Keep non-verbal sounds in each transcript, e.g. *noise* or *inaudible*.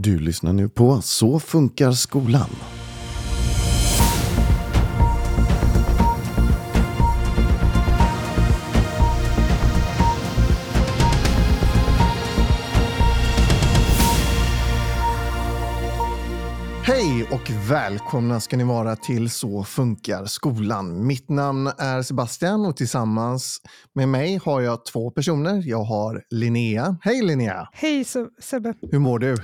Du lyssnar nu på Så funkar skolan. Hej och välkomna ska ni vara till Så funkar skolan. Mitt namn är Sebastian och tillsammans med mig har jag två personer. Jag har Linnea. Hej Linnea! Hej Sebbe! Hur mår du?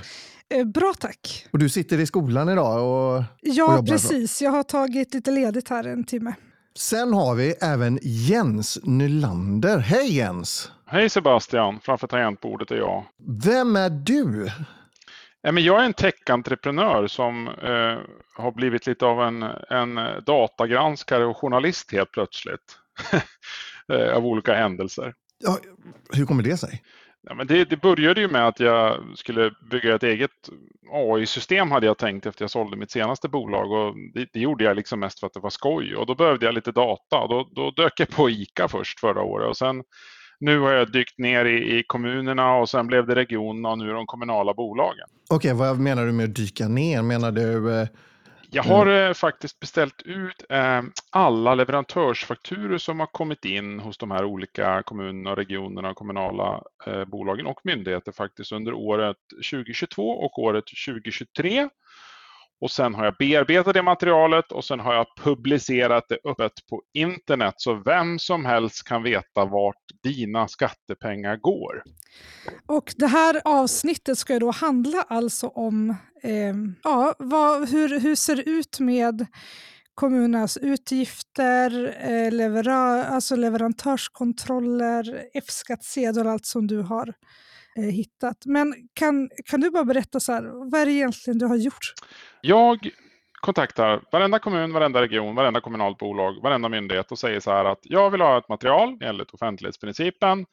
Eh, bra tack. Och du sitter i skolan idag och, Ja, och precis. Jag har tagit lite ledigt här en timme. Sen har vi även Jens Nylander. Hej Jens! Hej Sebastian! Framför tangentbordet är jag. Vem är du? Jag är en tech-entreprenör som eh, har blivit lite av en, en datagranskare och journalist helt plötsligt. *laughs* Eh, av olika händelser. Ja, hur kommer det sig? Ja, men det, det, började ju med att jag skulle bygga ett eget AI-system hade jag tänkt efter jag sålde mitt senaste bolag och det, det, gjorde jag liksom mest för att det var skoj och då behövde jag lite data. Då, då dök jag på ICA först förra året och sen nu har jag dykt ner i, i kommunerna och sen blev det regionerna och nu de kommunala bolagen. Okej, okay, vad menar du med att dyka ner? Menar du eh... Jag har eh, faktiskt beställt ut eh, alla leverantörsfakturer som har kommit in hos de här olika kommunerna, regionerna, kommunala eh, bolagen och myndigheter faktiskt under året 2022 och året 2023. Och sen har jag bearbetat det materialet och sen har jag publicerat det öppet på internet så vem som helst kan veta vart dina skattepengar går. Och det här avsnittet ska då handla alltså om eh, ja, vad, hur, hur ser det ut med kommunernas utgifter, eh, leverör, alltså leverantörskontroller, F-skattsedel och allt som du har Eh, hittat. Men kan, kan du bara berätta, så här, vad är det egentligen du har gjort? Jag kontaktar varenda kommun, varenda region, varenda kommunalt bolag, varenda myndighet och säger så här att jag vill ha ett material enligt offentlighetsprincipen.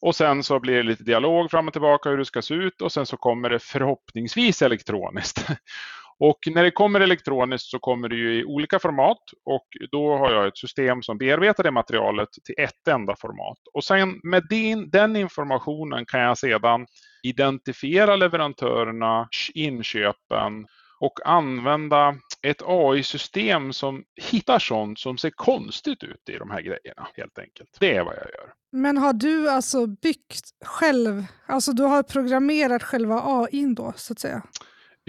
Och sen så blir det lite dialog fram och tillbaka hur det ska se ut och sen så kommer det förhoppningsvis elektroniskt. *laughs* Och när det kommer elektroniskt så kommer det ju i olika format och då har jag ett system som bearbetar det materialet till ett enda format. Och sen med din, den informationen kan jag sedan identifiera leverantörerna, inköpen och använda ett AI-system som hittar sånt som ser konstigt ut i de här grejerna helt enkelt. Det är vad jag gör. Men har du alltså byggt själv, alltså du har programmerat själva AI då så att säga?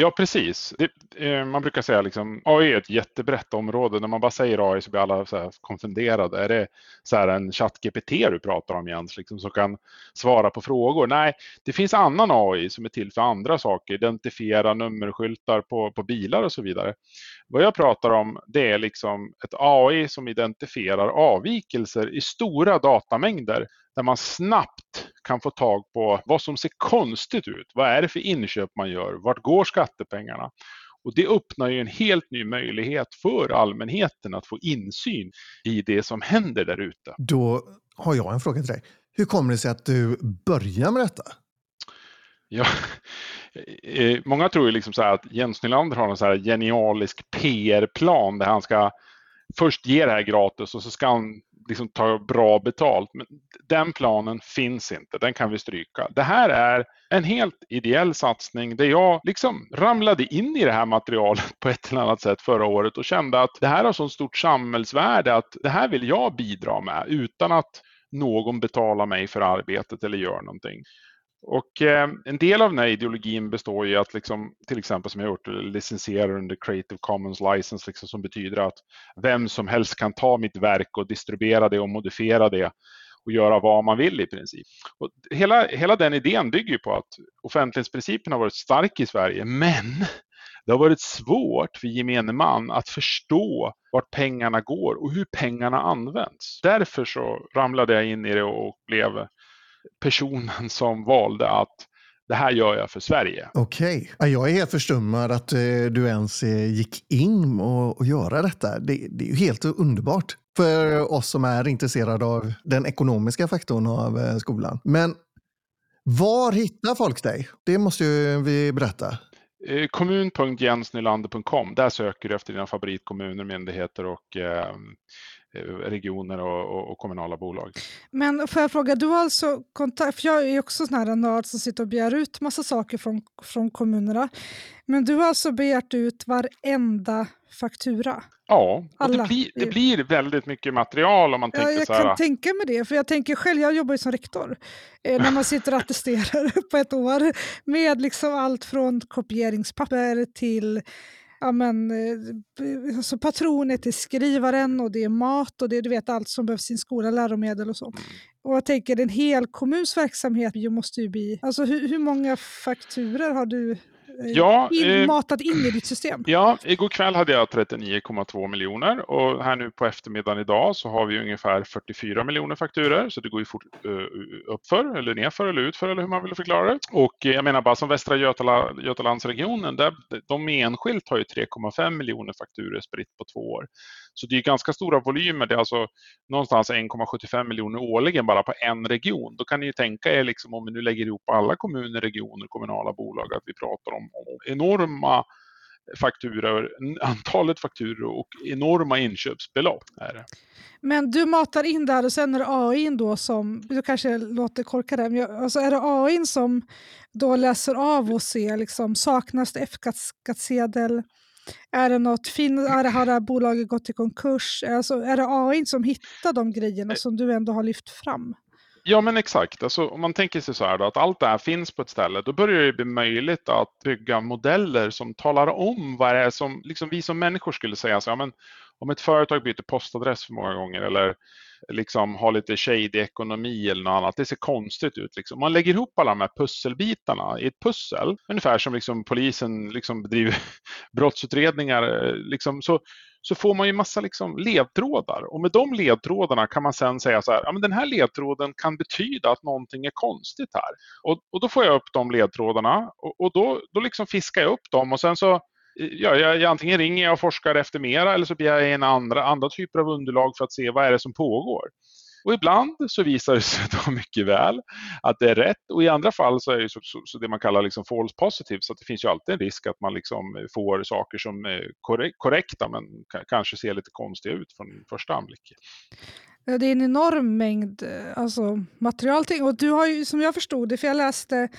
Ja, precis. Det, eh, man brukar säga liksom AI är ett jättebrett område. När man bara säger AI så blir alla så här konfunderade. Är det så här en ChatGPT du pratar om Jens, liksom, som kan svara på frågor? Nej, det finns annan AI som är till för andra saker. Identifiera nummerskyltar på, på bilar och så vidare. Vad jag pratar om det är liksom ett AI som identifierar avvikelser i stora datamängder där man snabbt kan få tag på vad som ser konstigt ut. Vad är det för inköp man gör? Vart går skattepengarna? Och det öppnar ju en helt ny möjlighet för allmänheten att få insyn i det som händer där ute. Då har jag en fråga till dig. Hur kommer det sig att du börjar med detta? Ja, *laughs* eh, många tror ju liksom så att Jens Nylander har en så här genialisk PR-plan där han ska först ge det här gratis och så ska han liksom ta bra betalt. Men den planen finns inte, den kan vi stryka. Det här är en helt ideell satsning där jag liksom ramlade in i det här materialet *laughs* på ett eller annat sätt förra året och kände att det här har så stort samhällsvärde att det här vill jag bidra med utan att någon betalar mig för arbetet eller gör någonting. Och eh, en del av den här ideologin består i att liksom, till exempel som jag gjort, licensiera under Creative Commons license liksom, som betyder att vem som helst kan ta mitt verk och distribuera det och modifiera det och göra vad man vill i princip. Och hela, hela den idén bygger på att offentlighetsprincipen har varit stark i Sverige, men det har varit svårt för gemene man att förstå vart pengarna går och hur pengarna används. Därför så ramlade jag in i det och blev personen som valde att det här gör jag för Sverige. Okej. Okay. Jag är helt förstummad att eh, du ens eh, gick in och, och göra detta. Det, det är ju helt underbart för oss som är intresserade av den ekonomiska faktorn av eh, skolan. Men var hittar folk dig? Det måste ju vi berätta. Kommun.jensnylander.com. Där söker du efter dina favoritkommuner, myndigheter och eh, regioner och, och, och, kommunala bolag. Men får jag fråga, du har alltså kontakt, för jag är också sån här nörd som sitter och begär ut massa saker från, från kommunerna. Men du har alltså begärt ut varenda faktura? Ja, och det, blir, det blir väldigt mycket material om man tänker ja, jag så här. kan tänka mig det, för jag tänker själv, jag jobbar ju som rektor, eh, när man sitter och *laughs* attesterar *laughs* på ett år med liksom allt från kopieringspapper till ja, men, eh, alltså patroner till skrivaren och det är mat och det du vet allt som behövs i en skola, läromedel och så. Mm. Och jag tänker en hel kommuns verksamhet måste ju bli, alltså hur, hur många fakturer har du Eh, ja, in, matat in i ditt system? Ja, igår kväll hade jag 39,2 miljoner och här nu på eftermiddagen idag så har vi ungefär 44 miljoner fakturer så det går ju fort, uh, uppför eller nerför eller utför eller hur man vill förklara det. Och jag menar bara som Västra Götala, Götalandsregionen, där, de enskilt har ju 3,5 miljoner fakturer spritt på två år. Så det är ganska stora volymer. Det är alltså någonstans 1,75 miljoner årligen bara på en region. Då kan ni ju tänka er liksom om vi nu lägger ihop alla kommuner, regioner, kommunala bolag att vi pratar om, om enorma fakturor, antalet fakturor och enorma inköpsbelopp. Är det. Men du matar in där och sen är det AI då som, du kanske låter korkad men alltså är det AI som då läser av och ser, liksom, saknas det F-skattsedel? Är det något, fin, är det, har det här bolaget gått i konkurs? Alltså, är det AI som hittar de grejerna som du ändå har lyft fram? Ja men exakt, alltså, om man tänker sig så här då, att allt det här finns på ett ställe, då börjar det bli möjligt att bygga modeller som talar om vad det är som liksom vi som människor skulle säga, så, ja, men om ett företag byter postadress för många gånger eller liksom har lite shady ekonomi eller något annat. Det ser konstigt ut. Liksom. Man lägger ihop alla de här pusselbitarna i ett pussel, ungefär som liksom polisen liksom bedriver *laughs* brottsutredningar, eh, liksom, så, så får man ju massa liksom ledtrådar. Och med de ledtrådarna kan man sen säga så här, ja men den här ledtråden kan betyda att någonting är konstigt här. Och, och då får jag upp de ledtrådarna och, och då, då liksom fiskar jag upp dem och sen så ja, jag, antingen ringer jag och forskar efter mera eller så begär jag in andra, andra typer av underlag för att se vad är det som pågår. Och ibland så visar det sig då mycket väl att det är rätt och i andra fall så är det så, så, så det man kallar liksom false positive så att det finns ju alltid en risk att man liksom får saker som är korrekta men kanske ser lite konstiga ut från första anblick. Det är en enorm mängd eh, alltså, material. Och du har ju, som jag förstod det, för jag läste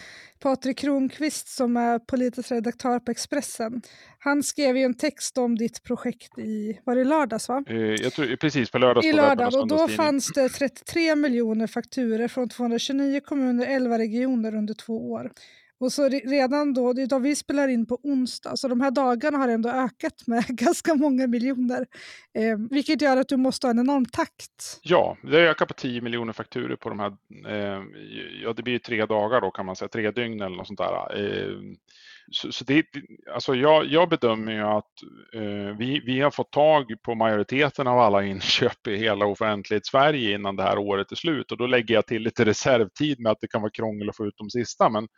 Patrik Kronqvist som är politisk redaktör på Expressen. Han skrev ju en text om ditt projekt i, var det lördags va? Eh, jag tror, precis, på lördags. I lördag, och då fanns det 33 miljoner fakturer från 229 kommuner, 11 regioner under två år. Och så redan då, då vi spelar in på onsdag, så de här dagarna har ändå ökat *laughs* med ganska många miljoner. Eh, vilket gör att du måste ha en enorm takt. Ja, det har ökat på 10 miljoner fakturer på de här, eh, ja det blir tre dagar då kan man säga, tre dygn eller något sånt där. Eh, så, så det, alltså jag, jag bedömer ju att eh, vi, vi har fått tag på majoriteten av alla inköp i hela offentligt Sverige innan det här året är slut och då lägger jag till lite reservtid med att det kan vara krångel att få ut de sista. Men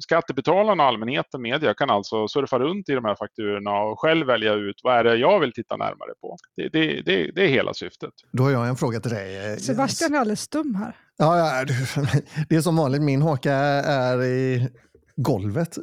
skattebetalarna och allmänheten, media, kan alltså surfa runt i de här fakturorna och själv välja ut vad är det jag vill titta närmare på. Det, det, det, det är hela syftet. Då har jag en fråga till dig. Eh, Sebastian är alldeles stum här. Ja, ja, *laughs* det är som vanligt, min haka är i golvet.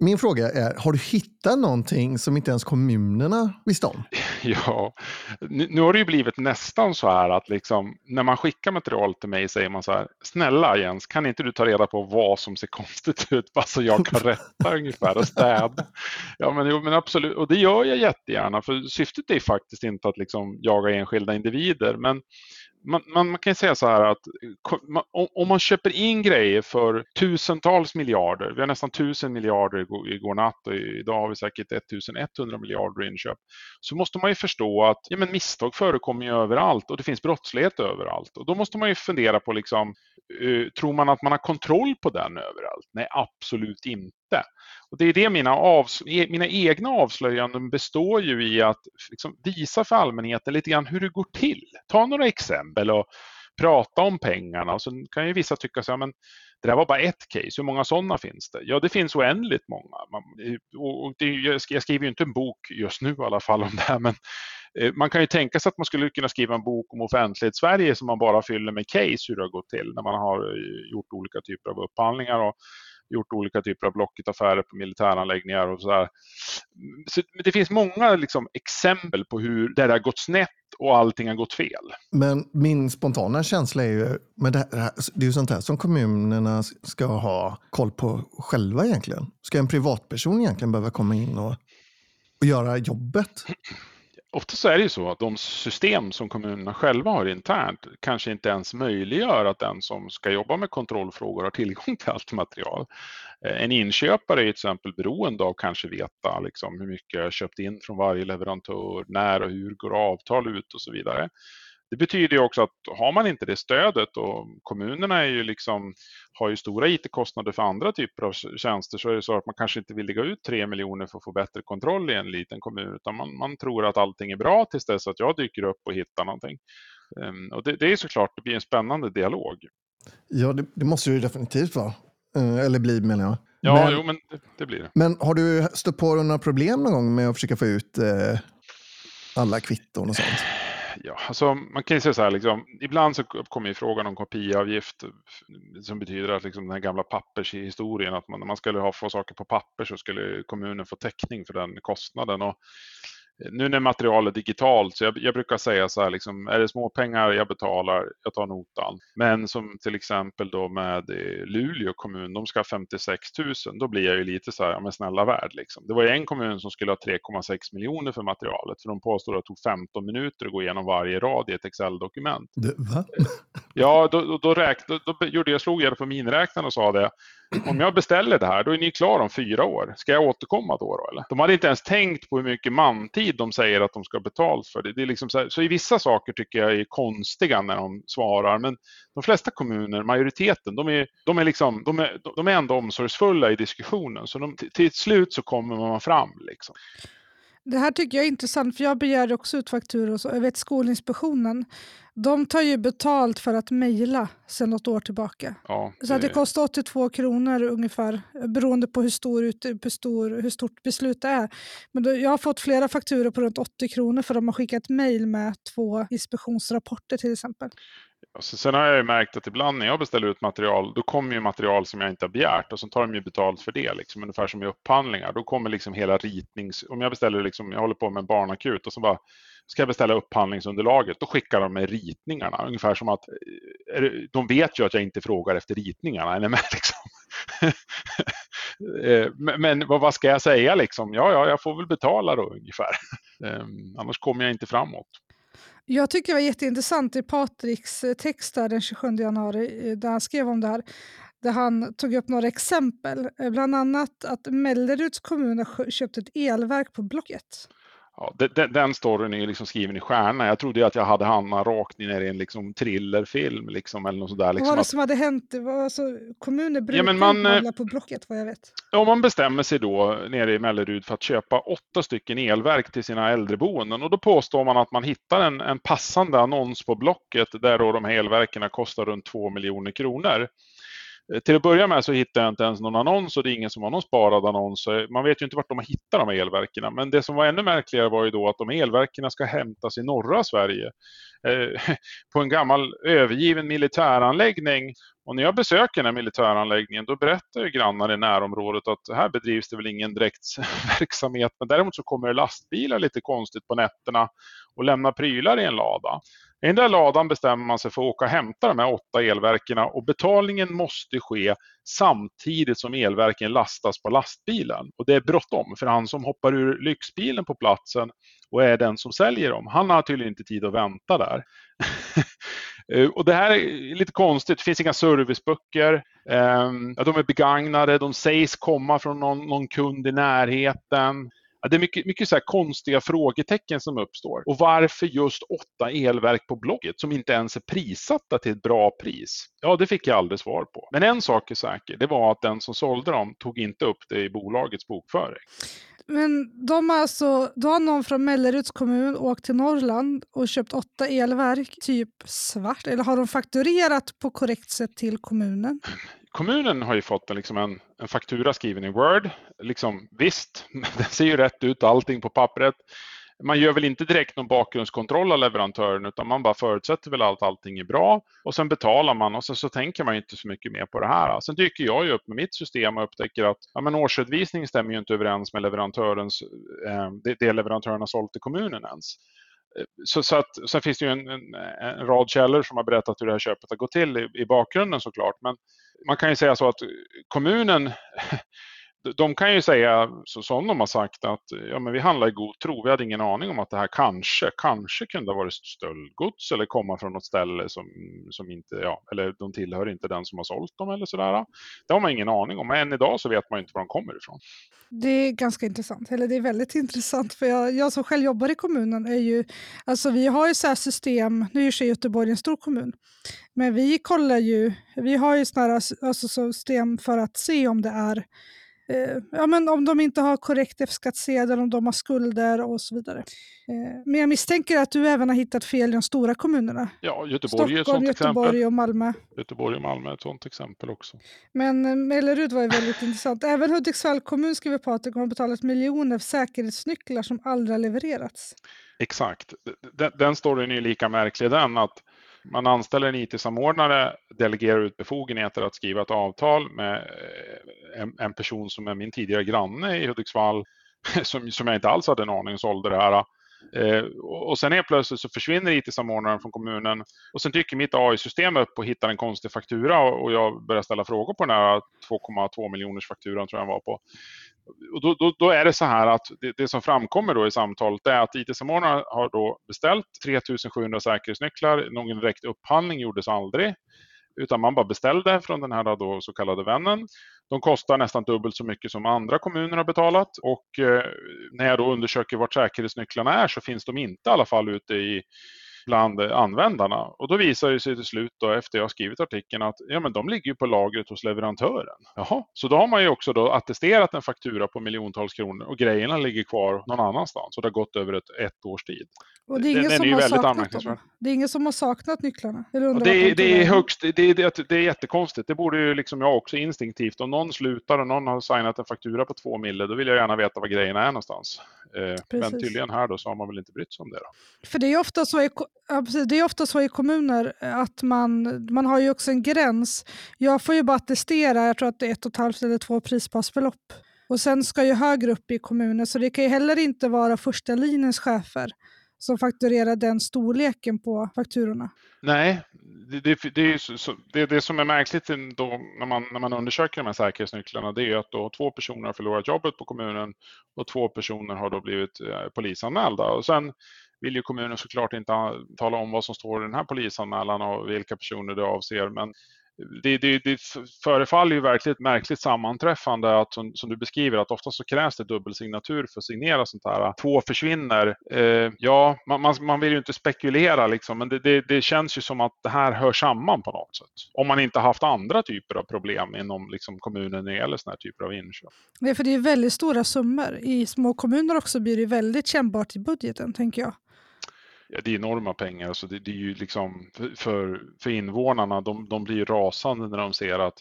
Min fråga är, har du hittat någonting som inte ens kommunerna visste om? *laughs* Ja, nu har det ju blivit nästan så här att liksom, när man skickar material till mig säger man så här, snälla Jens, kan inte du ta reda på vad som ser *laughs* konstigt ut bara så jag kan rätta ungefär och städa? *laughs* Ja, men, jo, men absolut, och det gör jag jättegärna, för syftet är faktiskt inte att liksom jaga enskilda individer, men man, man, man, kan säga så här att om man köper in grejer för tusentals miljarder, vi har nästan tusen miljarder igår natt och idag har vi säkert 1100 miljarder inköp, så måste man ju förstå att ja, men misstag förekommer ju överallt och det finns brottslighet överallt. Och då måste man ju fundera på, liksom, eh, tror man att man har kontroll på den överallt? Nej, absolut inte. Och det är det mina, avs e, mina egna avslöjanden består ju i att liksom visa för allmänheten lite grann hur det går till. Ta några exempel och prata om pengarna. Så kan ju vissa tycka så här, men det där var bara ett case, hur många sådana finns det? Ja, det finns oändligt många. Man, och det, jag skriver ju inte en bok just nu i alla fall om det här, men eh, man kan ju tänka sig att man skulle kunna skriva en bok om offentlighet Sverige som man bara fyller med case hur det har gått till när man har eh, gjort olika typer av upphandlingar. Och gjort olika typer av Blocket-affärer på militäranläggningar och sådär. Så det finns många liksom, exempel på hur det har gått snett och allting har gått fel. Men min spontana känsla är ju, men det, här, det är ju sånt här som kommunerna ska ha koll på själva egentligen. Ska en privatperson egentligen behöva komma in och, och göra jobbet? Ofta så är det ju så att de system som kommunerna själva har internt kanske inte ens möjliggör att den som ska jobba med kontrollfrågor har tillgång till allt material. Eh, en inköpare är till exempel beroende av kanske veta liksom hur mycket jag köpt in från varje leverantör, när och hur går avtal ut och så vidare. Det betyder ju också att har man inte det stödet och kommunerna är ju liksom, har ju stora IT-kostnader för andra typer av tjänster så är det så att man kanske inte vill lägga ut 3 miljoner för att få bättre kontroll i en liten kommun utan man, man tror att allting är bra tills dess att jag dyker upp och hittar någonting. Um, och det, det, är såklart, det blir en spännande dialog. Ja, det, det måste ju definitivt vara. Uh, eller bli menar jag. Ja, men, jo, men det, det, blir det. Men har du stött på några problem någon gång med att försöka få ut uh, alla kvitton och sånt? Ja, alltså man kan ju säga så här, liksom, ibland så uppkommer ju frågan om kopiavgift som betyder att liksom den här gamla pappershistorien, att man, när man skulle ha, få saker på papper så skulle kommunen få täckning för den kostnaden. Och nu när materialet är digitalt, så jag, jag, brukar säga så här, liksom, är det små pengar jag betalar, jag tar notan. Men som till exempel då med eh, Luleå kommun, de ska ha 56 000, då blir jag ju lite så här, ja men snälla värld liksom. Det var ju en kommun som skulle ha 3,6 miljoner för materialet, för de påstår att det tog 15 minuter att gå igenom varje rad i ett Excel-dokument. Va? Ja, då, då, då, räk, då, då gjorde jag, slog jag det på miniräknaren och sa det, om jag beställer det här, då är ni klara om fyra år. Ska jag återkomma då? då eller? De hade inte ens tänkt på hur mycket mantid de säger att de ska ha betalt för. Det, det är liksom så, här, så i vissa saker tycker jag är konstiga när de svarar, men de flesta kommuner, majoriteten, de är, de är, liksom, de är, de är ändå omsorgsfulla i diskussionen. Så de, till slut så kommer man fram. Liksom. Det här tycker jag är intressant, för jag begär också ut fakturor. Jag vet Skolinspektionen, de tar ju betalt för att mejla sedan något år tillbaka. Ja, det... Så det kostar 82 kronor ungefär, beroende på hur, stor, hur, stor, hur stort beslut det är. Men då, jag har fått flera fakturor på runt 80 kronor för de har skickat mejl med två inspektionsrapporter till exempel. Alltså, sen har jag ju märkt att ibland när jag beställer ut material, då kommer ju material som jag inte har begärt och så tar de ju betalt för det, liksom, ungefär som i upphandlingar. Då kommer liksom hela ritnings... Om jag beställer, liksom, jag håller på med en barnakut och så bara ska jag beställa upphandlingsunderlaget, då skickar de med ritningarna. Ungefär som att eh, de vet ju att jag inte frågar efter ritningarna. Är med, *laughs* liksom? Eh, men, men vad ska jag säga liksom? Ja, ja, jag får väl betala då ungefär. *laughs* Ehm, annars kommer jag inte framåt. Jag tycker det var jätteintressant i Patriks eh, text där den 27 januari, eh, där han skrev om det här, där han tog upp några exempel. Eh, bland annat att Melleruds kommun har köpt ett elverk på Blocket. Ja, den, den storyn är liksom skriven i stjärna. Jag trodde att jag hade hamnat rakt ner i en liksom thrillerfilm. Liksom, eller något sådär, liksom vad var det att... som hade hänt? Det var alltså, kommuner brukar ja, man, handla på Blocket vad jag vet. Ja, man bestämmer sig då nere i Mellerud för att köpa åtta stycken elverk till sina äldreboenden. Och då påstår man att man hittar en, en passande annons på Blocket där då de här elverken kostar runt 2 miljoner kronor. Eh, till att börja med så hittar jag inte ens någon annons och det är ingen som har någon sparad annons. Eh, man vet ju inte vart de har hittat de här elverken. Men det som var ännu märkligare var ju då att de här elverken ska hämtas i norra Sverige. Eh, *laughs* på en gammal övergiven militäranläggning. Och när jag besöker den här militäranläggningen då berättar ju grannar i närområdet att här bedrivs det väl ingen direkt verksamhet. Men däremot så kommer det lastbilar lite konstigt på nätterna och lämnar prylar i en lada. I den där ladan bestämmer man sig för att åka och hämta de här åtta elverken och betalningen måste ske samtidigt som elverken lastas på lastbilen. Och det är bråttom för han som hoppar ur lyxbilen på platsen och är den som säljer dem, han har tydligen inte tid att vänta där. *laughs* Eh, och det här är lite konstigt, det finns inga serviceböcker. Eh, de är begagnade, de sägs komma från någon, någon kund i närheten. Det är mycket, mycket så konstiga frågetecken som uppstår. Och varför just åtta elverk på Blocket som inte ens är prissatta till ett bra pris? Ja, det fick jag aldrig svar på. Men en sak är säker, det var att den som sålde dem tog inte upp det i bolagets bokföring. Men de alltså, då har någon från Melleruds kommun åkt till Norrland och köpt åtta elverk, typ svart, eller har de fakturerat på korrekt sätt till kommunen? Kommunen har ju fått en, liksom en, en faktura skriven i Word. Liksom, visst, *laughs* den ser ju rätt ut, allting på pappret. man gör väl inte direkt någon bakgrundskontroll av leverantören utan man bara förutsätter väl att allting är bra och sen betalar man och sen så tänker man inte så mycket mer på det här. Sen dyker jag ju upp med mitt system och upptäcker att ja, men årsredovisningen stämmer ju inte överens med leverantörens, eh, det, det leverantören har sålt till kommunen ens. Eh, så, så att, sen finns det ju en, en, en, rad källor som har berättat hur det här köpet har gått till i, i bakgrunden såklart. Men man kan ju säga så att kommunen de kan ju säga, så som de har sagt, att ja, men vi handlar i god tro. Vi hade ingen aning om att det här kanske, kanske kunde ha varit stöldgods eller komma från något ställe som, som inte, ja, eller de tillhör inte den som har sålt dem eller sådär. Det har man ingen aning om. Men än idag så vet man inte var de kommer ifrån. Det är ganska intressant, eller det är väldigt *laughs* intressant. För jag, jag som själv jobbar i kommunen är ju, alltså vi har ju så här system, nu är ju Göteborg en stor kommun, men vi kollar ju, vi har ju sådana här alltså, alltså system för att se om det är eh, ja, men om de inte har korrekt F-skattsedel, om de har skulder och så vidare. Eh, men jag misstänker att du även har hittat fel i de stora kommunerna. Ja, Göteborg är ett sånt Göteborg exempel. och Malmö. Göteborg och Malmö är ett sånt exempel också. Men eh, Mellerud var ju väldigt *laughs* intressant. Även Hudiksvall kommun skriver de har betalat miljoner för säkerhetsnycklar som aldrig har levererats. Exakt. Den, den storyn är ju lika märklig den att man anställer en IT-samordnare, delegerar ut befogenheter att skriva ett avtal med eh, en, en person som är min tidigare granne i Hudiksvall, *laughs* som, som jag inte alls hade en aning sålde det här. Eh, och sen helt plötsligt så försvinner IT-samordnaren från kommunen och sen dyker mitt AI-system upp och hittar en konstig faktura och jag börjar ställa frågor på den här 2,2 miljoners fakturan tror jag var på. Och då, då, då, är det så här att det, det som framkommer då i samtalet är att IT-samordnaren har då beställt 3700 säkerhetsnycklar. Någon direkt upphandling gjordes aldrig utan man bara beställde från den här då så kallade vännen. De kostar nästan dubbelt så mycket som andra kommuner har betalat och eh, när jag då undersöker vart säkerhetsnycklarna är så finns de inte i alla fall ute i bland användarna. Och då visar det sig till slut då, efter jag skrivit artikeln att ja, men de ligger på lagret hos leverantören. Jaha, så då har man ju också då attesterat en faktura på miljontals kronor och grejerna ligger kvar någon annanstans och det har gått över ett, ett års tid. Och det är ingen, som, har saknat dem. det är ingen som har saknat nycklarna? Eller det, är, det, är högst, det, är, det, är jättekonstigt. Det borde ju liksom jag också instinktivt. Om någon slutar och någon har signat en faktura på två mille, då vill jag gärna veta var grejerna är någonstans. Eh, men tydligen här då så har man väl inte brytt sig om det. Då. För det är ofta så ja, precis, det är ofta så i kommuner eh, att man, man har ju också en gräns. Jag får ju bara attestera, jag tror att det är ett och ett halvt eller två prisbasbelopp. Och sen ska ju högre upp i kommunen, så det kan ju heller inte vara första linjens chefer som fakturerar den storleken på fakturorna. Nej, det, det, det är så, det, det, som är märkligt då, när, man, när man undersöker de här säkerhetsnycklarna det är att då två personer har förlorat jobbet på kommunen och två personer har då blivit eh, polisanmälda. Och sen vill ju kommunen såklart inte tala om vad som står i den här polisanmälan och vilka personer det avser. Men det, det, det förefaller ju verkligen ett märkligt sammanträffande att, som, som, du beskriver att ofta så krävs det dubbelsignatur för att signera sånt här. Två försvinner. Eh, ja, man, man, man, vill ju inte spekulera liksom, men det, det, känns ju som att det här hör samman på något sätt. Om man inte haft andra typer av problem inom liksom, kommunen när det gäller såna här typer av inköp. Nej, för det är väldigt stora summor. I små kommuner också blir det väldigt kännbart i budgeten, tänker jag det är enorma pengar. Så det, det är ju liksom för, för invånarna, de, de blir rasande när de ser att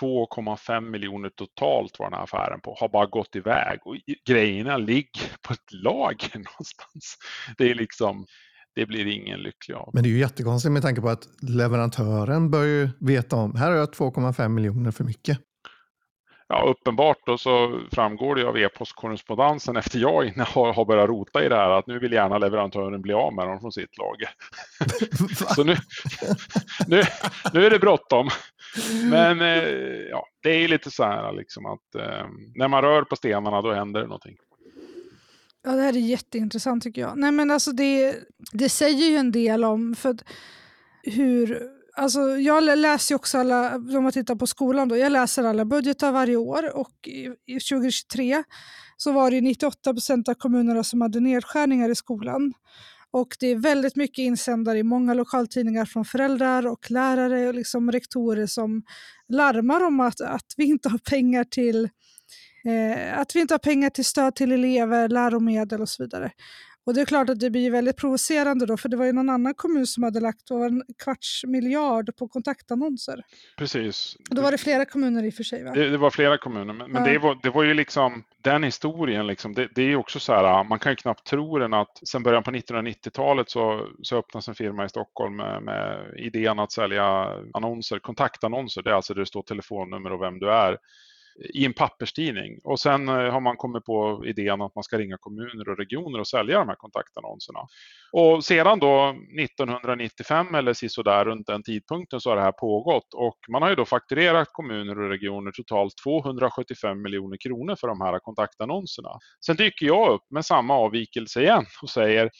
2,5 miljoner totalt var den här affären på, har bara gått iväg och grejerna ligger på ett lager *laughs* någonstans. Det är liksom, det blir ingen lycklig av. Men det är ju jättekonstigt med tanke på att leverantören bör ju veta om, här har jag 2,5 miljoner för mycket ja, uppenbart då så framgår det av e-postkorrespondensen efter jag inne *laughs* har, har börjat rota i det här att nu vill gärna leverantören bli av med dem från sitt lager. *laughs* så nu, *laughs* nu, nu är det bråttom. Men eh, ja, det är lite så här liksom att eh, när man rör på stenarna då händer det någonting. Ja, det här är jätteintressant tycker jag. Nej, men alltså det, det säger ju en del om för hur Alltså, jag läser ju också alla, om man tittar på skolan, då, jag läser alla budgetar varje år och i, i 2023 så var det 98 procent av kommunerna som hade nedskärningar i skolan. Och det är väldigt mycket insändare i många lokaltidningar från föräldrar och lärare och liksom rektorer som larmar om att, att vi inte har pengar till eh, att vi inte har pengar till stöd till elever, läromedel och så vidare. Och det är klart att det blir väldigt provocerande då, för det var ju någon annan kommun som hade lagt en kvarts miljard på kontaktannonser. Precis. Och då var det flera kommuner i och för sig va? Det, det var flera kommuner, men, men Ja. det, var, det var ju liksom den historien, liksom, det, det är också så här, man kan ju knappt tro den att sen början på 1990-talet så, så öppnas en firma i Stockholm med, med idén att sälja annonser, kontaktannonser, det är alltså där det står telefonnummer och vem du är i en papperstidning. Och sen eh, har man kommit på idén att man ska ringa kommuner och regioner och sälja de här kontaktannonserna. Och sedan då 1995 eller sisådär runt den tidpunkten så har det här pågått och man har ju då fakturerat kommuner och regioner totalt 275 miljoner kronor för de här kontaktannonserna. Sen dyker jag upp med samma avvikelse igen och säger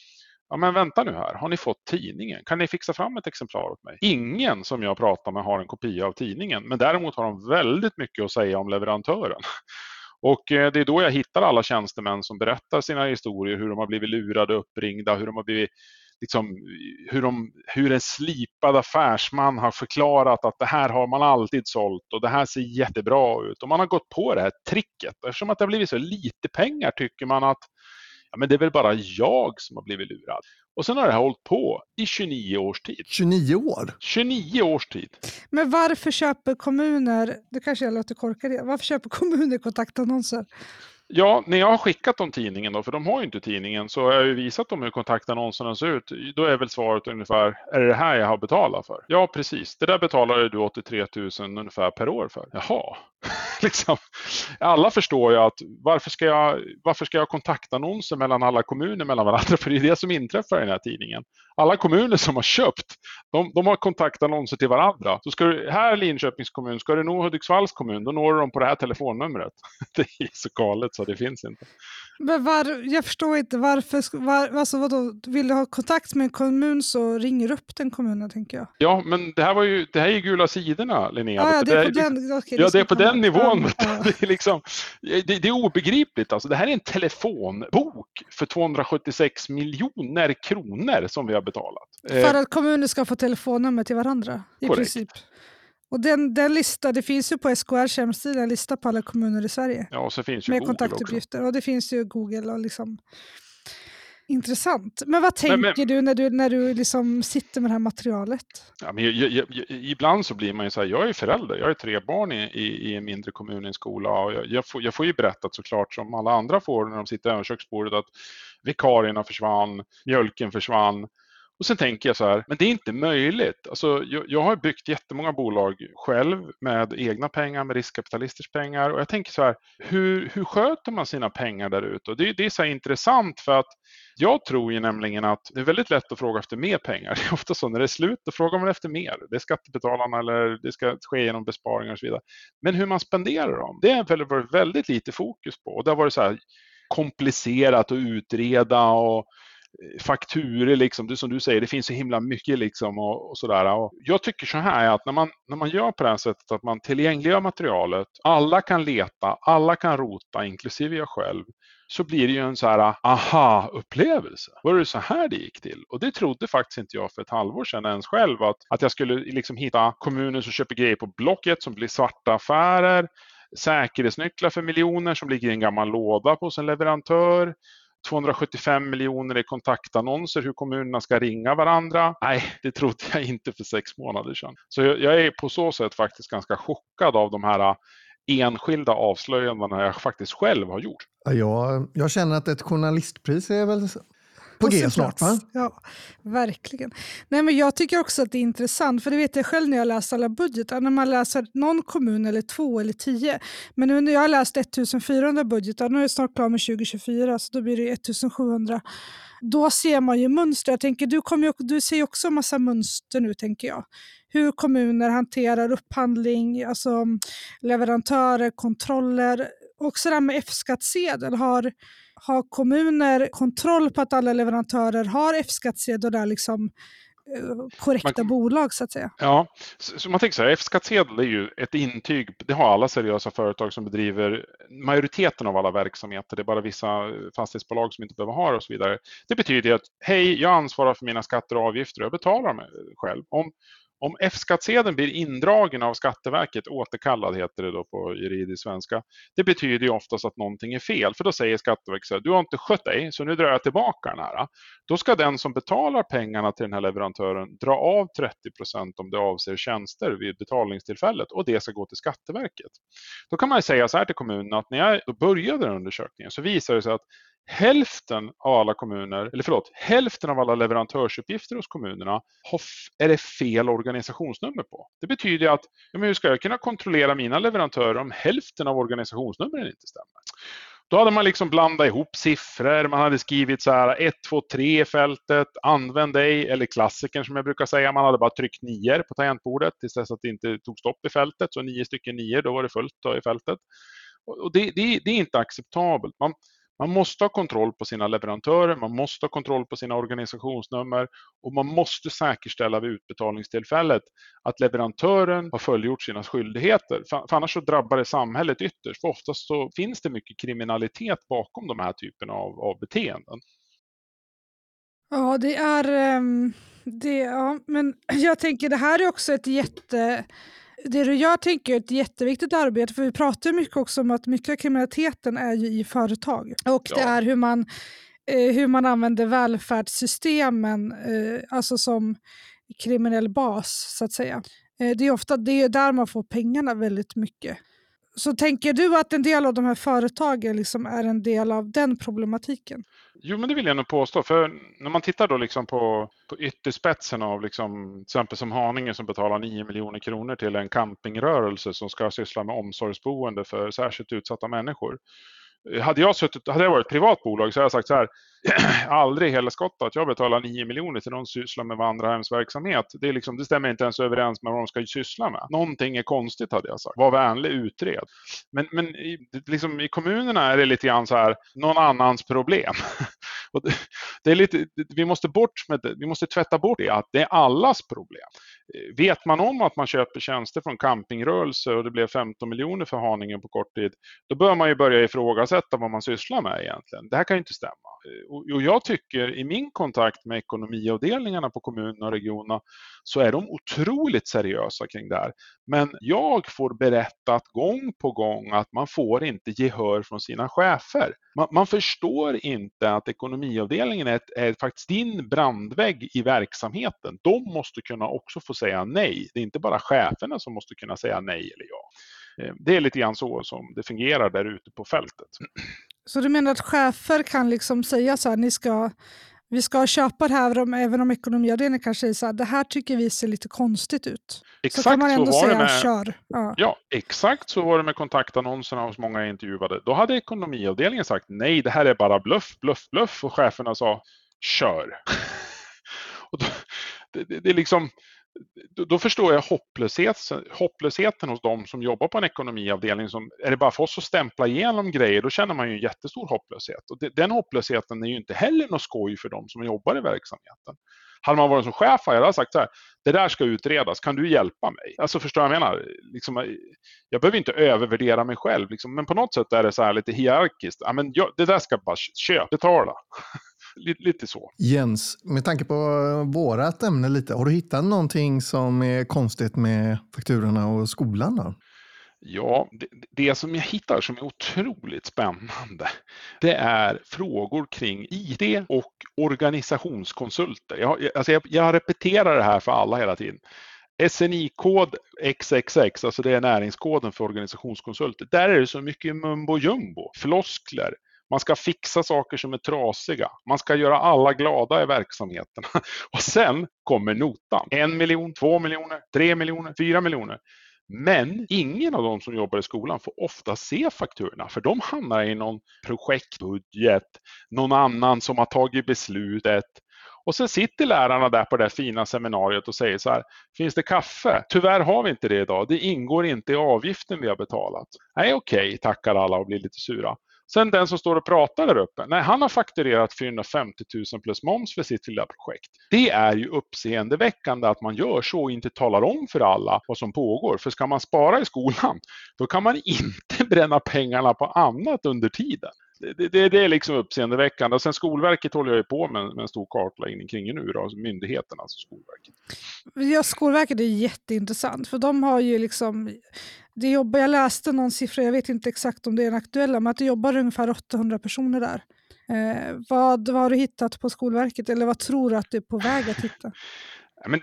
Ja men vänta nu här, har ni fått tidningen? Kan ni fixa fram ett exemplar åt mig? Ingen som jag pratar med har en kopia av tidningen, men däremot har de väldigt mycket att säga om leverantören. *laughs* Och eh, det är då jag hittar alla tjänstemän som berättar sina historier, hur de har blivit lurade, uppringda, hur de har blivit Liksom, hur, de, hur en slipad affärsman har förklarat att det här har man alltid sålt och det här ser jättebra ut. Och man har gått på det här tricket. Eftersom att det har blivit så lite pengar tycker man att men det är väl bara jag som har blivit lurad. Och sen har det här hållit på i 29 års tid. 29 år? 29 års tid. Men varför köper kommuner, det kanske jag låter korka det, varför köper kommuner kontaktannonser? Ja, när jag har skickat dem tidningen då, för de har ju inte tidningen, så har jag ju visat dem hur kontaktannonserna ser ut. Då är väl svaret ungefär, är det det här jag har betalat för? Ja, precis. Det där betalade du 83 000 ungefär per år för. Jaha. *laughs* liksom. Alla förstår ju att varför ska, jag, varför ska jag kontaktannonser mellan alla kommuner mellan varandra? *laughs* För det är det som inträffar i den här tidningen. Alla kommuner som har köpt, de, de har kontaktannonser till varandra. Så ska du, här Linköpings kommun, ska du nå Hudiksvalls kommun, då når du dem på det här telefonnumret. *laughs* Det är så galet så det finns inte. Men var, jag förstår inte varför, var, alltså vadå, vill du ha kontakt med en kommun så ringer upp den kommunen tänker jag. Ja, men det här, var ju, det här är ju gula sidorna, Linnea. Ah, ja, det är på den, okej, Ja, det är ska på komma. den nivån. Ja. *laughs* Det, är liksom, det, det är obegripligt. Alltså, det här är en telefonbok för 276 miljoner kronor som vi har betalat. Eh, För att kommuner ska få telefonnummer till varandra i Korrekt. princip. Och den, den lista, det finns ju på SKRs hemsida en lista på alla kommuner i Sverige ja, och så finns ju med Google också. kontaktuppgifter. Och det finns ju Google och liksom Intressant. Men vad Men- tänker men- du när du, när du liksom sitter med det här materialet? Ja, men jag, jag, jag, ibland så blir man ju så här, jag är förälder, jag har tre barn i, i, i en mindre kommun i en skola och jag, jag, får, jag får ju berättat såklart som alla andra får när de sitter över köksbordet att vikarierna försvann, mjölken försvann. Och sen tänker jag så här, men det är inte möjligt. Alltså, jag, jag har byggt jättemånga bolag själv med egna pengar, med riskkapitalisters pengar och jag tänker så här, hur, hur sköter man sina pengar där ute? Och det, det är så här intressant för att jag tror ju nämligen att det är väldigt lätt att fråga efter mer pengar. *laughs* Det är ofta så när det är slut, då frågar man efter mer. Det är skattebetalarna eller det ska ske genom besparingar och så vidare. Men hur man spenderar dem, det har varit väldigt lite fokus på. Och det har varit så här komplicerat att utreda och fakturer, liksom, det som du säger, det finns så himla mycket liksom och, och sådär. Och jag tycker så här att när man, när man gör på det här sättet att man tillgängliggör materialet, alla kan leta, alla kan rota, inklusive jag själv, så blir det ju en så här aha-upplevelse. Var det så här det gick till? Och det trodde faktiskt inte jag för ett halvår sedan ens själv, att, att jag skulle liksom hitta kommuner som köper grejer på Blocket som blir svarta affärer, säkerhetsnycklar för miljoner som ligger i en gammal låda hos en leverantör, 275 miljoner i kontaktannonser, hur kommunerna ska ringa varandra. Nej, det trodde jag inte för sex månader sedan. Så jag, är på så sätt faktiskt ganska chockad av de här enskilda avslöjandena jag faktiskt själv har gjort. Ja, jag känner att ett journalistpris är väl på, På G snart va? Ja, verkligen. Nej, men jag tycker också att det är intressant, för det vet jag själv när jag läser alla budgetar, när man läser någon kommun eller två eller tio. Men nu när jag har läst 1400 budgetar, nu är jag snart klar med 2024, så då blir det 1700. Då ser man ju mönster. Jag tänker, du, kommer ju, du ser ju också en massa mönster nu, tänker jag. Hur kommuner hanterar upphandling, alltså leverantörer, kontroller. Också det här med F-skattsedel. Har, har kommuner kontroll på att alla leverantörer har F-skattsedel och är liksom eh, korrekta Man- bolag så att säga? Ja, så, så man tänker så här, F-skattsedel är ju ett intyg, det har alla seriösa företag som bedriver majoriteten av alla verksamheter, det är bara vissa fastighetsbolag som inte behöver ha det och så vidare. Det betyder att hej, jag ansvarar för mina skatter och avgifter och jag betalar mig själv. Om, om F-skattsedeln blir indragen av Skatteverket, återkallad heter det då på juridisk svenska, det betyder ju oftast att någonting är fel. För då säger Skatteverket så här, du har inte skött dig, så nu drar jag tillbaka den här. Då ska den som betalar pengarna till den här leverantören dra av 30 procent om det avser tjänster vid betalningstillfället och det ska gå till Skatteverket. Då kan man säga så här till kommunen att när jag började den undersökningen så visade det sig att hälften av alla kommuner, eller förlåt, hälften av alla leverantörsuppgifter hos kommunerna har, är det fel organisationsnummer på. Det betyder att, ja, men hur ska jag kunna kontrollera mina leverantörer om hälften av organisationsnumren inte stämmer? Då hade man liksom blandat ihop siffror, man hade skrivit så här 1, 2, 3 i fältet, använd ej, eller klassikern som jag brukar säga, man hade bara tryckt nior på tangentbordet tills dess att det inte tog stopp i fältet, så nio stycken nior, då var det fullt i fältet. Och det, det, det är inte acceptabelt. Man, man måste ha kontroll på sina leverantörer, man måste ha kontroll på sina organisationsnummer och man måste säkerställa vid utbetalningstillfället att leverantören har fullgjort sina skyldigheter. För annars så drabbar det samhället ytterst. För oftast så finns det mycket kriminalitet bakom de här typerna av, av beteenden. Ja, det är... Ehm, det, ja, men *clears throat* jag tänker det här är också ett jätte det du gör tänker jag är ett jätteviktigt arbete, för vi pratar mycket också om att mycket av kriminaliteten är ju i företag. Och ja. det är hur man, eh, hur man använder välfärdssystemen eh, alltså som kriminell bas, så att säga. Eh, det är ofta det är där man får pengarna väldigt mycket. Så tänker du att en del av de här företagen liksom är en del av den problematiken? Jo, men det vill jag nog påstå. För när man tittar då liksom på, på ytterspetsen av liksom, till exempel som Haninge som betalar 9 miljoner kronor till en campingrörelse som ska syssla med omsorgsboende för särskilt utsatta människor. Hade jag, suttit, hade jag varit ett privat bolag så hade jag sagt så här, *clears throat* aldrig hela skottat, jag betalar 9 miljoner till någon som sysslar med vandrarhemsverksamhet. Det, är liksom, det stämmer inte ens överens med vad de ska syssla med. Någonting är konstigt hade jag sagt. Var vänlig, utred. Men, men i, liksom, i kommunerna är det lite grann så här, någon annans problem. *laughs* Och det, är lite, vi, måste bort med det, vi måste tvätta bort det, att det är allas problem. Eh, vet man om att man köper tjänster från campingrörelse och det blev 15 miljoner för Haninge på kort tid, då bör man ju börja ifrågasätta vad man sysslar med egentligen. Det här kan ju inte stämma. Eh, och jag tycker i min kontakt med ekonomiavdelningarna på kommunerna och regionerna så är de otroligt seriösa kring det här. Men jag får berättat gång på gång att man får inte gehör från sina chefer. Man, man förstår inte att ekonomiavdelningen är, är faktiskt din brandvägg i verksamheten. De måste kunna också få säga nej. Det är inte bara cheferna som måste kunna säga nej eller ja. Eh, det är lite grann så som det fungerar där ute på fältet. Så du menar att chefer kan liksom säga så här, ni ska, vi ska köpa det här, även om ekonomiavdelningen kanske säger så här, det här tycker vi ser lite konstigt ut. Exakt så kan man ändå så säga, med, kör. Ja. ja. exakt så var det med kontaktannonserna hos många jag intervjuade. Då hade ekonomiavdelningen sagt nej, det här är bara bluff, bluff, bluff och cheferna sa kör. *laughs* och då, det, det, det, är liksom, då förstår jag hopplösheten, hopplösheten hos de som jobbar på en ekonomiavdelning. Som, är det bara för oss att stämpla igenom grejer, då känner man ju en jättestor hopplöshet. Och den hopplösheten är ju inte heller något skoj för de som jobbar i verksamheten. Hade man varit som chef hade jag sagt så här, det där ska utredas, kan du hjälpa mig? Alltså förstår jag vad jag menar? Liksom, jag behöver inte övervärdera mig själv, liksom, men på något sätt är det så här lite hierarkiskt. Ja, men jag, det där ska bara köpa, betala lite så. Jens, med tanke på vårat ämne lite, har du hittat någonting som är konstigt med fakturorna och skolan? Då? Ja, det, det, som jag hittar som är otroligt spännande, det är frågor kring IT och organisationskonsulter. Jag, alltså jag, jag repeterar det här för alla hela tiden. SNI-kod XXX, alltså det är näringskoden för organisationskonsulter. Där är det så mycket mumbo jumbo, floskler, man ska fixa saker som är trasiga. Man ska göra alla glada i verksamheten. *laughs* Och sen kommer notan. En miljon, två miljoner, tre miljoner, fyra miljoner. Men ingen av de som jobbar i skolan får ofta se fakturorna för de hamnar i någon projektbudget, någon annan som har tagit beslutet. Och sen sitter lärarna där på det fina seminariet och säger så här, finns det kaffe? Tyvärr har vi inte det idag, det ingår inte i avgiften vi har betalat. Nej, okej, okay, tackar alla och blir lite sura. Sen den som står och pratar där uppe, nej, han har fakturerat 450 000 plus moms för sitt lilla projekt. Det är ju uppseendeväckande att man gör så och inte talar om för alla vad som pågår. För ska man spara i skolan, då kan man inte *laughs* bränna pengarna på annat under tiden. det, det, det är liksom uppseendeväckande. Och sen Skolverket håller jag ju på med, med en stor kartläggning kring nu, då, alltså myndigheten, alltså Skolverket. Ja, Skolverket är jätteintressant, för de har ju liksom det jobbar, jag läste någon siffra, jag vet inte exakt om det är den aktuella, men att det jobbar ungefär 800 personer där. Eh, vad, vad har du hittat på Skolverket eller vad tror du att du är på väg att hitta? Men,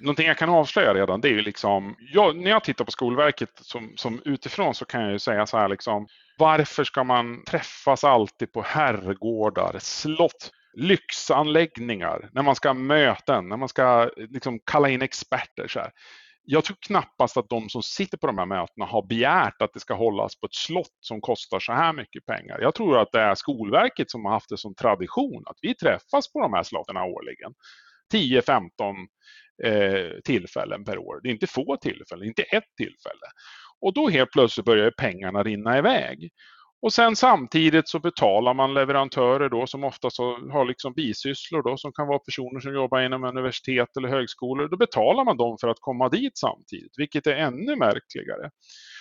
någonting jag kan avslöja redan, det är ju liksom, jag, när jag tittar på Skolverket som, som utifrån så kan jag ju säga så här liksom, varför ska man träffas alltid på herrgårdar, slott, lyxanläggningar, när man ska ha möten, när man ska eh, liksom kalla in experter. Så här. Jag tror knappast att de som sitter på de här mötena har begärt att det ska hållas på ett slott som kostar så här mycket pengar. Jag tror att det är Skolverket som har haft det som tradition att vi träffas på de här slotten årligen. 10-15 eh, tillfällen per år. Det är inte få tillfällen, inte ett tillfälle. Och då helt plötsligt börjar pengarna rinna iväg. Och sen samtidigt så betalar man leverantörer då som oftast har liksom bisysslor då som kan vara personer som jobbar inom universitet eller högskolor. Då betalar man dem för att komma dit samtidigt, vilket är ännu märkligare.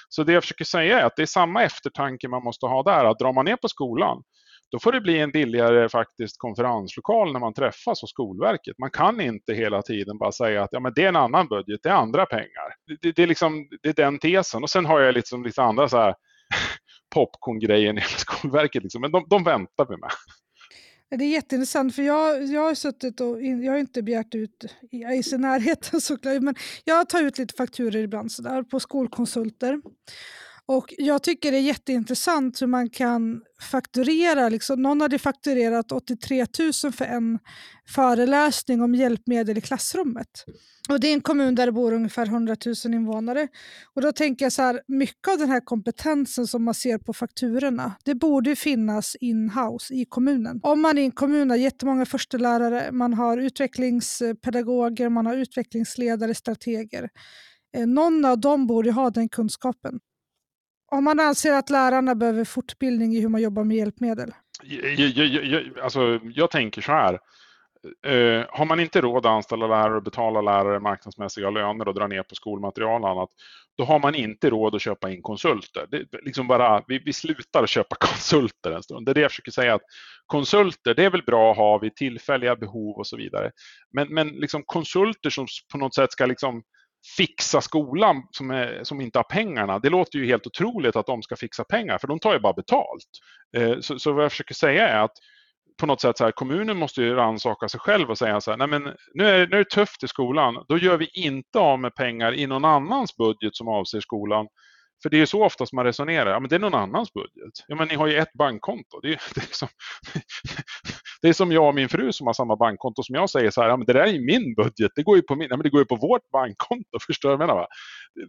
Så det jag försöker säga är att det är samma eftertanke man måste ha där, att drar man ner på skolan då får det bli en billigare faktiskt konferenslokal när man träffas hos Skolverket. Man kan inte hela tiden bara säga att ja, men det är en annan budget, det är andra pengar. Det, det, är, liksom, det är den tesen. Och sen har jag liksom lite andra så här popcorn-grejen i Skolverket, liksom. men de, de väntar vi med. Det är jätteintressant för jag, jag har suttit och in, jag har inte begärt ut, jag är i närheten *laughs* såklart, men jag tar ut lite fakturer ibland så där, på skolkonsulter. Och Jag tycker det är jätteintressant hur man kan fakturera. Liksom, någon hade fakturerat 83 000 för en föreläsning om hjälpmedel i klassrummet. Och Det är en kommun där det bor ungefär 100 000 invånare. Och Då tänker jag så här, mycket av den här kompetensen som man ser på fakturorna, det borde finnas in-house i kommunen. Om man i en kommun har jättemånga förstelärare, man har utvecklingspedagoger, man har utvecklingsledare, strateger. Eh, någon av dem borde ha den kunskapen. Om man anser att lärarna behöver fortbildning i hur man jobbar med hjälpmedel? Jag, jag, jag, alltså, jag tänker så här. Uh, har man inte råd att anställa lärare och betala lärare marknadsmässiga löner och dra ner på skolmaterial och annat, då har man inte råd att köpa in konsulter. Det, liksom bara, vi, vi slutar köpa *laughs* konsulter en stund. Det är det jag försöker säga. att Konsulter, det är väl bra att ha vid tillfälliga behov och så vidare. Men, men liksom konsulter som på något sätt ska liksom fixa skolan som, är, som inte har pengarna. Det låter ju helt otroligt att de ska fixa pengar för de tar ju bara betalt. Eh, så, så vad jag försöker säga är att på något sätt så här, kommunen måste ju rannsaka sig själv och säga så här, nej men nu är, nu är det tufft i skolan, då gör vi inte av med pengar i någon annans budget som avser skolan. För det är ju så ofta som man resonerar, ja men det är någon annans budget. Ja men ni har ju ett bankkonto. Det är, *laughs* det är, som, det är som jag och min fru som har samma bankkonto som jag säger så här, ja, men det där är ju min budget, det går ju på, min, ja, men det går ju på vårt bankkonto. *laughs* Förstår du vad jag menar? Va?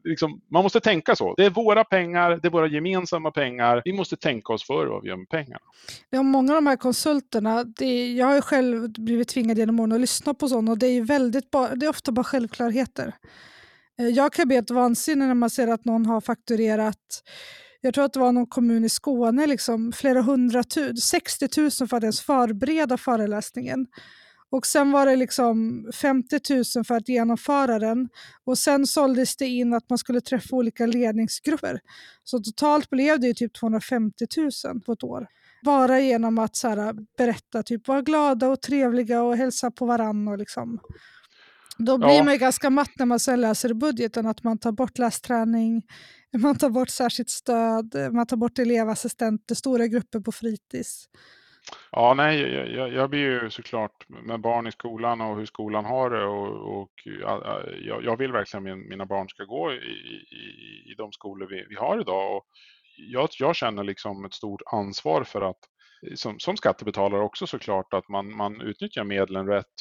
Liksom, man måste tänka så. Det är våra pengar, det är våra gemensamma pengar. Vi måste tänka oss för vad vi gör med pengarna. Ja, många av de här konsulterna, det, jag har ju själv blivit tvingad genom åren att lyssna på sådana och det är, väldigt det är ofta bara självklarheter. Eh, jag kan bli helt vansinnig när man ser att någon har fakturerat jag tror att det var någon kommun i Skåne, liksom, flera hundratusen, 60 000 för att ens förbereda föreläsningen. Och sen var det liksom 50 000 för att genomföra den. Och sen såldes det in att man skulle träffa olika ledningsgrupper. Så totalt blev det typ 250 000 på ett år. Bara genom att så här, berätta, typ vara glada och trevliga och hälsa på varandra. Och liksom. Då blir ja. man ganska matt när man sen läser i budgeten att man tar bort lästräning, man tar bort särskilt stöd, man tar bort elevassistenter, stora grupper på fritids. Ja, nej, jag, jag blir ju såklart med barn i skolan och hur skolan har det och, och jag, jag, vill verkligen att mina barn ska gå i, i, i de skolor vi, vi har idag. Och jag, jag känner liksom ett stort ansvar för att som, som skattebetalare också såklart att man, man utnyttjar medlen rätt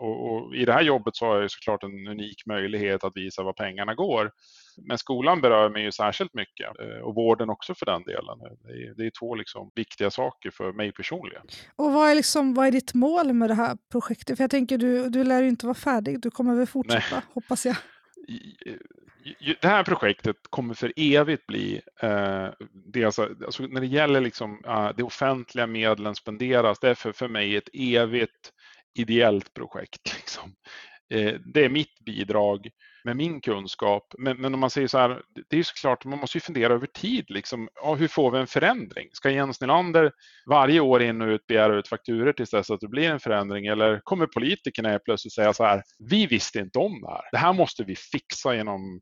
och, och, I det här jobbet så har jag såklart en unik möjlighet att visa var pengarna går. Men skolan berör mig ju särskilt mycket eh, och vården också för den delen. Det är, det är två liksom viktiga saker för mig personligen. Och vad är, liksom, vad är ditt mål med det här projektet? För jag tänker du, du lär ju inte vara färdig, du kommer väl fortsätta, Nej. hoppas jag. Det här projektet kommer för evigt bli, eh, det alltså, alltså när det gäller liksom, uh, det offentliga medlen spenderas, det är för, för mig ett evigt ideellt projekt. *laughs* Liksom. Eh, det är mitt bidrag med min kunskap. Men, men om man säger så här, det är ju såklart, man måste ju fundera över tid. Liksom, ja, hur får vi en förändring? Ska Jens Nylander varje år in och ut begära ut fakturer tills dess att det blir en förändring? Eller kommer politikerna plötsligt säga så här, vi visste inte om det här. Det här måste vi fixa genom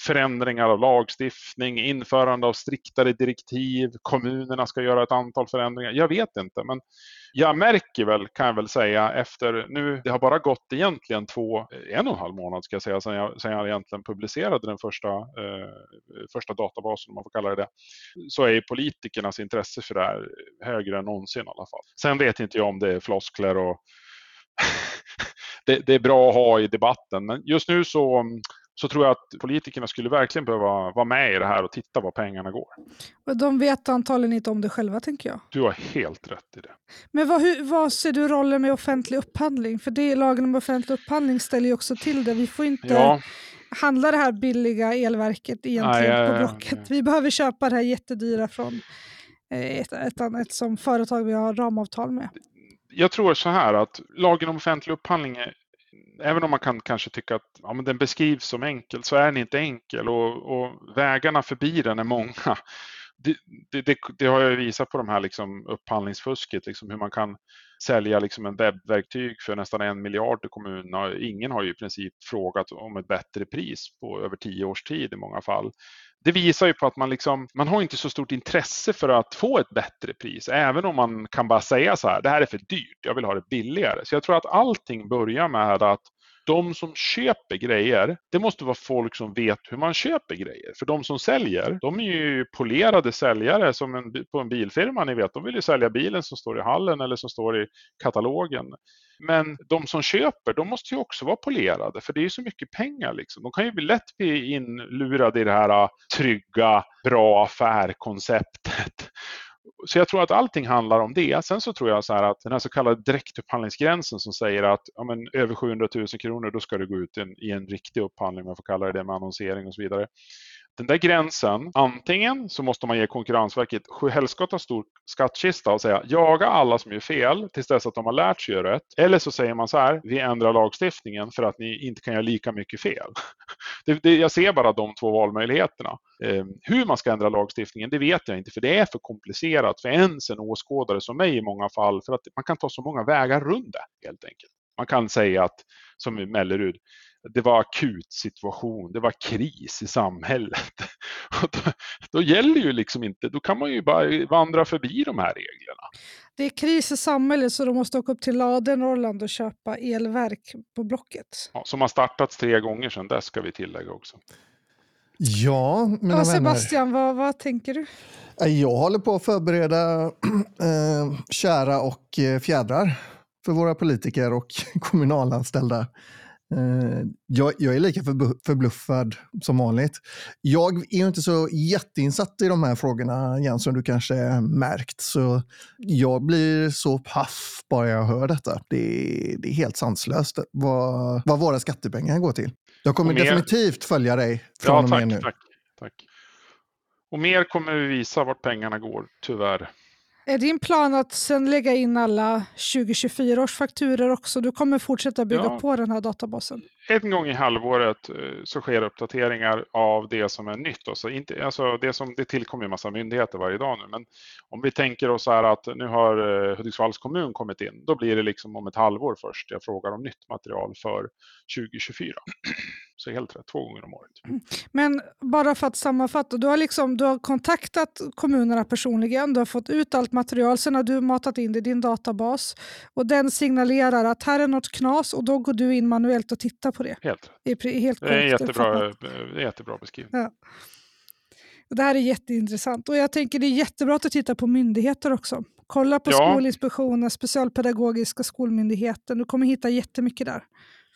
förändringar av lagstiftning, införande av striktare direktiv, kommunerna ska göra ett antal förändringar. Jag vet inte, men jag märker väl, kan jag väl säga, efter nu, det har bara gått egentligen två, eh, en och en halv månad ska jag säga, sedan jag, sedan jag egentligen publicerade den första, eh, första databasen, om man får kalla det det, så är politikernas intresse för det här högre än någonsin i alla fall. Sen vet inte jag om det är floskler och *laughs* det, det, är bra att ha i debatten, men just nu så mm, så tror jag att politikerna skulle verkligen behöva vara med i det här och titta var pengarna går. De vet antagligen inte om det själva, tänker jag. Du har helt rätt i det. Men vad, hur, vad ser du rollen med offentlig upphandling? För det, lagen om offentlig upphandling ställer ju också till det. Vi får inte ja. handla det här billiga elverket egentligen Nej, på Blocket. Vi behöver köpa det här jättedyra från eh, ett, ett, ett som företag vi har ramavtal med. Jag tror så här att lagen om offentlig upphandling även om man kan kanske tycka att ja, men den beskrivs som enkel så är den inte enkel och, och vägarna förbi den är många. *laughs* Det, det, det, det, har jag visat på de här liksom upphandlingsfusket, liksom hur man kan sälja liksom en webbverktyg för nästan en miljard till kommunerna. Ingen har ju i princip frågat om ett bättre pris på över tio års tid i många fall. Det visar ju på att man, liksom, man har inte så stort intresse för att få ett bättre pris, även om man kan bara säga så här, det här är för dyrt, jag vill ha det billigare. Så jag tror att allting börjar med att de som köper grejer, det måste vara folk som vet hur man köper grejer. För de som säljer, de är ju polerade säljare som en, på en bilfirma, ni vet. De vill ju sälja bilen som står i hallen eller som står i katalogen. Men de som köper, de måste ju också vara polerade, för det är ju så mycket pengar. Liksom. De kan ju lätt bli inlurade i det här ah, trygga, bra affärkonceptet så jag tror att allting handlar om det. Sen så tror jag så här att den här så kallade direktupphandlingsgränsen som säger att ja, men, över 700 000 kronor då ska du gå ut en, i en riktig upphandling, om jag får kalla det det med annonsering och så vidare den där gränsen, antingen så måste man ge Konkurrensverket sjuhelskotta stor skattkista och säga jaga alla som gör fel tills dess att de har lärt sig göra rätt. Eller så säger man så här, vi ändrar lagstiftningen för att ni inte kan göra lika mycket fel. *laughs* Det, det, jag ser bara de två valmöjligheterna. Eh, hur man ska ändra lagstiftningen, det vet jag inte, för det är för komplicerat för ens en åskådare som mig i många fall, för att man kan ta så många vägar runt det helt enkelt. Man kan säga att, som i Mellerud, det var akut situation, det var kris i samhället. *laughs* Då, då, gäller ju liksom inte, då kan man ju bara vandra förbi de här reglerna. Det är kris i samhället så de måste åka upp till Lade, Norrland och köpa elverk på Blocket. Ja, som har startats tre gånger sedan dess ska vi tillägga också. Ja, mina ja, Sebastian, vad, vad tänker du? Jag håller på att förbereda äh, kära och eh, fjädrar för våra politiker och *laughs* kommunalanställda. Eh, jag, jag, är lika förbluffad som vanligt. Jag är inte så jätteinsatt i de här frågorna, Jens, som du kanske märkt. Så jag blir så paff bara jag hör detta. Det, det är helt sanslöst vad, vad våra skattepengar går till. Jag kommer mer... definitivt följa dig från ja, och med nu. Tack, tack. Och mer kommer vi visa vart pengarna går, tyvärr. Är din plan att sen lägga in alla 2024 års fakturer också? Du kommer fortsätta bygga ja. på den här databasen? En gång i halvåret eh, så sker uppdateringar av det som är nytt. Alltså inte, alltså det, som, det tillkommer en massa myndigheter varje dag nu, men om vi tänker oss här att nu har eh, Hudiksvalls kommun kommit in, då blir det liksom om ett halvår först jag frågar om nytt material för 2024. Så helt rätt, två gånger om året. Mm. Men bara för att sammanfatta, du har, liksom, du har kontaktat kommunerna personligen, du har fått ut allt material, sen har du matat in det i din databas och den signalerar att här är något knas och då går du in manuellt och tittar på det. Helt Det är, helt det är jättebra, jättebra beskrivning. Ja. Det här är jätteintressant och jag tänker det är jättebra att du tittar på myndigheter också. Kolla på ja. Skolinspektionen, Specialpedagogiska skolmyndigheten. Du kommer hitta jättemycket där.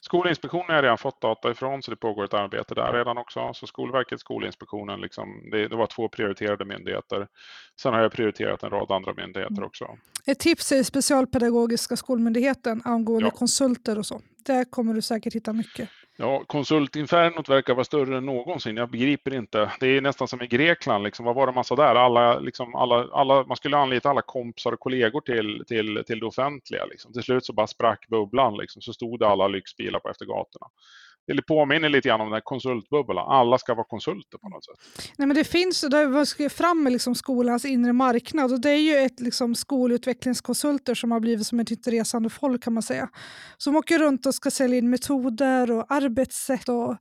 Skolinspektionen har redan fått data ifrån så det pågår ett arbete där redan också. Så Skolverket, Skolinspektionen, liksom, det, det, var två prioriterade myndigheter. Sen har jag prioriterat en rad andra myndigheter mm. också. Ett tips är Specialpedagogiska skolmyndigheten angående ja. konsulter och så. Där kommer du säkert hitta mycket. Ja, konsultinfernot verkar vara större än någonsin. Jag begriper inte. Det är nästan som i Grekland. Liksom. Vad var det man sa där? Alla, liksom, alla, alla, man skulle anlita alla kompisar och kollegor till, till, till det offentliga. Liksom. Till slut så bara sprack bubblan. Liksom. Så stod det alla lyxbilar på efter gatorna det påminner lite grann om den här konsultbubblan. Alla ska vara konsulter på något sätt. Nej, men det finns, det skrivit fram med liksom skolans inre marknad och det är ju ett liksom skolutvecklingskonsulter som har blivit som ett resande folk kan man säga. Som åker runt och ska sälja in metoder och arbetssätt och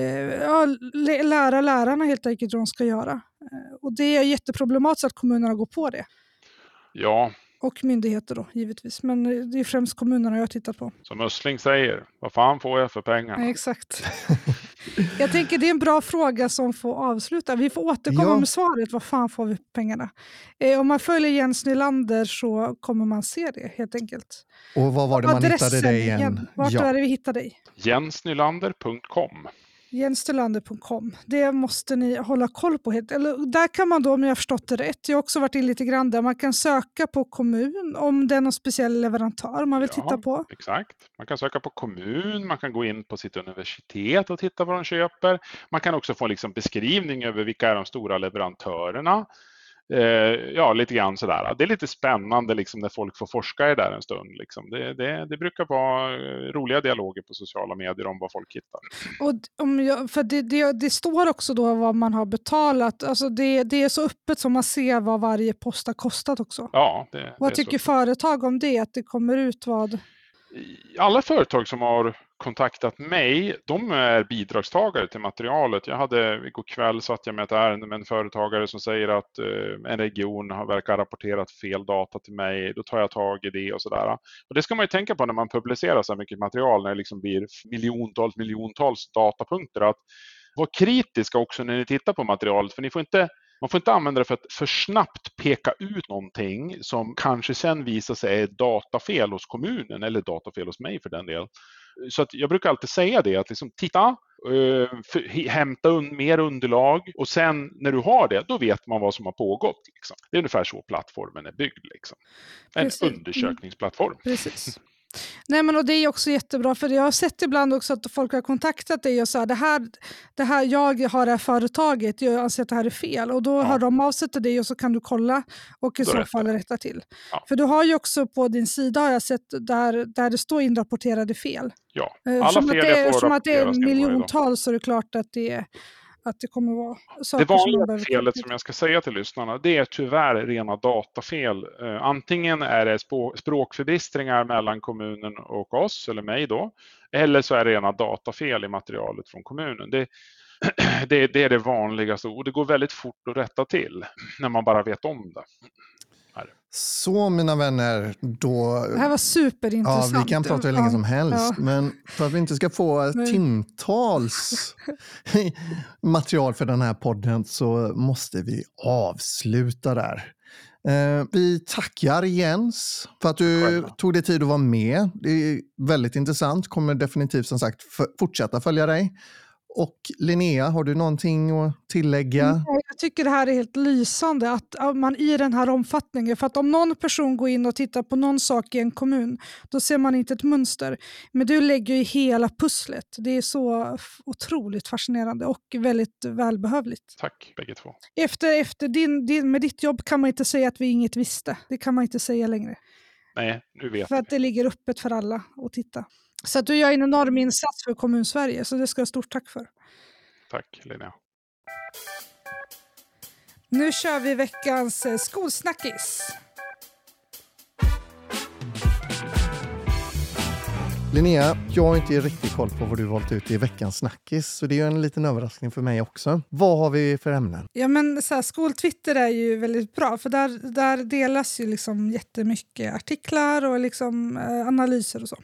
eh, ja, lära lärarna helt enkelt hur de ska göra. Eh, och det är jätteproblematiskt att kommunerna går på det. Ja, och myndigheter då givetvis. Men det är främst kommunerna jag har tittat på. Som Östling säger, vad fan får jag för pengarna? Ja, exakt. *laughs* jag tänker det är en bra fråga som får avsluta. Vi får återkomma ja. med svaret, vad fan får vi för pengarna? Eh, om man följer Jens Nylander så kommer man se det helt enkelt. Och vad var det man hittade dig igen? igen. Vart ja. är det vi hittade dig? Jensnylander.com Jensnylander.com. Det måste ni hålla koll på. Eller, där kan man då, om jag har förstått det rätt, jag har också varit in lite grann där, man kan söka på kommun om det är någon speciell leverantör man vill ja, titta på. Exakt. Man kan söka på kommun, man kan gå in på sitt universitet och titta vad de köper. Man kan också få liksom beskrivning över vilka är de stora leverantörerna. Eh, ja, lite grann sådär. Det är lite spännande liksom, när folk får forska i det där en stund. Liksom. Det, det, det, brukar vara eh, roliga dialoger på sociala medier om vad folk hittar. Och om jag, för det, det, det, står också då vad man har betalat. Alltså det, det är så öppet som man ser vad varje post har kostat också. Ja, vad tycker företag om det? Att det kommer ut vad? Alla företag som har kontaktat mig, de är bidragstagare till materialet. Jag hade, igår kväll satt jag med ett ärende med en företagare som säger att eh, en region har verkar ha rapporterat fel data till mig. Då tar jag tag i det och sådär. Och det ska man ju tänka på när man publicerar så här mycket material, när det liksom blir miljontals, miljontals datapunkter. Att vara kritiska också när ni tittar på materialet, för ni får inte man får inte använda det för att för snabbt peka ut någonting som kanske sen visar sig är datafel hos kommunen eller datafel hos mig för den delen. Så att jag brukar alltid säga det, att liksom, titta, uh, för, hämta un, mer underlag och sen när du har det, då vet man vad som har pågått. Liksom. Det är ungefär så plattformen är byggd. Liksom. En Precis. undersökningsplattform. Precis. Nej, men och Det är också jättebra, för jag har sett ibland också att folk har kontaktat dig och sagt det här, det här, jag har det här företaget, jag anser att det här är fel. Och Då ja. hör de av sig till dig och så kan du kolla och i så fall rätta till. Ja. För du har ju också på din sida har jag sett där, där det står inrapporterade fel. Ja, eh, alla som fel att det, får Som att det är miljontals så är det klart att det är att det kommer vara saker Det vanliga som felet som jag ska säga till lyssnarna, det är tyvärr rena datafel. Eh, antingen är det språkförbistringar mellan kommunen och oss, eller mig då, eller så är det rena datafel i materialet från kommunen. Det, *clears throat* det, det är det vanligaste och det går väldigt fort att rätta till när man bara vet om det. Så mina vänner, då... Det här var superintressant. Ja, vi kan prata hur länge som helst, ja. men för att vi inte ska få *laughs* men... timtals material för den här podden så måste vi avsluta där. Eh, vi tackar Jens för att du Själva. tog dig tid att vara med. Det är väldigt intressant, kommer definitivt som sagt fortsätta följa dig. Och Linnea, har du någonting att tillägga? Jag tycker det här är helt lysande, att man i den här omfattningen, för att om någon person går in och tittar på någon sak i en kommun, då ser man inte ett mönster. Men du lägger ju hela pusslet. Det är så otroligt fascinerande och väldigt välbehövligt. Tack bägge två. Efter, efter din, din, med ditt jobb kan man inte säga att vi inget visste. Det kan man inte säga längre. Nej, nu vet För vi. att det ligger öppet för alla att titta. Så att du gör en enorm insats för Kommunsverige, så det ska jag ha stort tack för. Tack Linnea. Nu kör vi veckans eh, skolsnackis. Linnea, jag har inte riktigt koll på vad du valt ut i veckans snackis, så det är en liten överraskning för mig också. Vad har vi för ämnen? Ja, men så här, Skoltwitter är ju väldigt bra, för där, där delas ju liksom jättemycket artiklar och liksom, eh, analyser och så.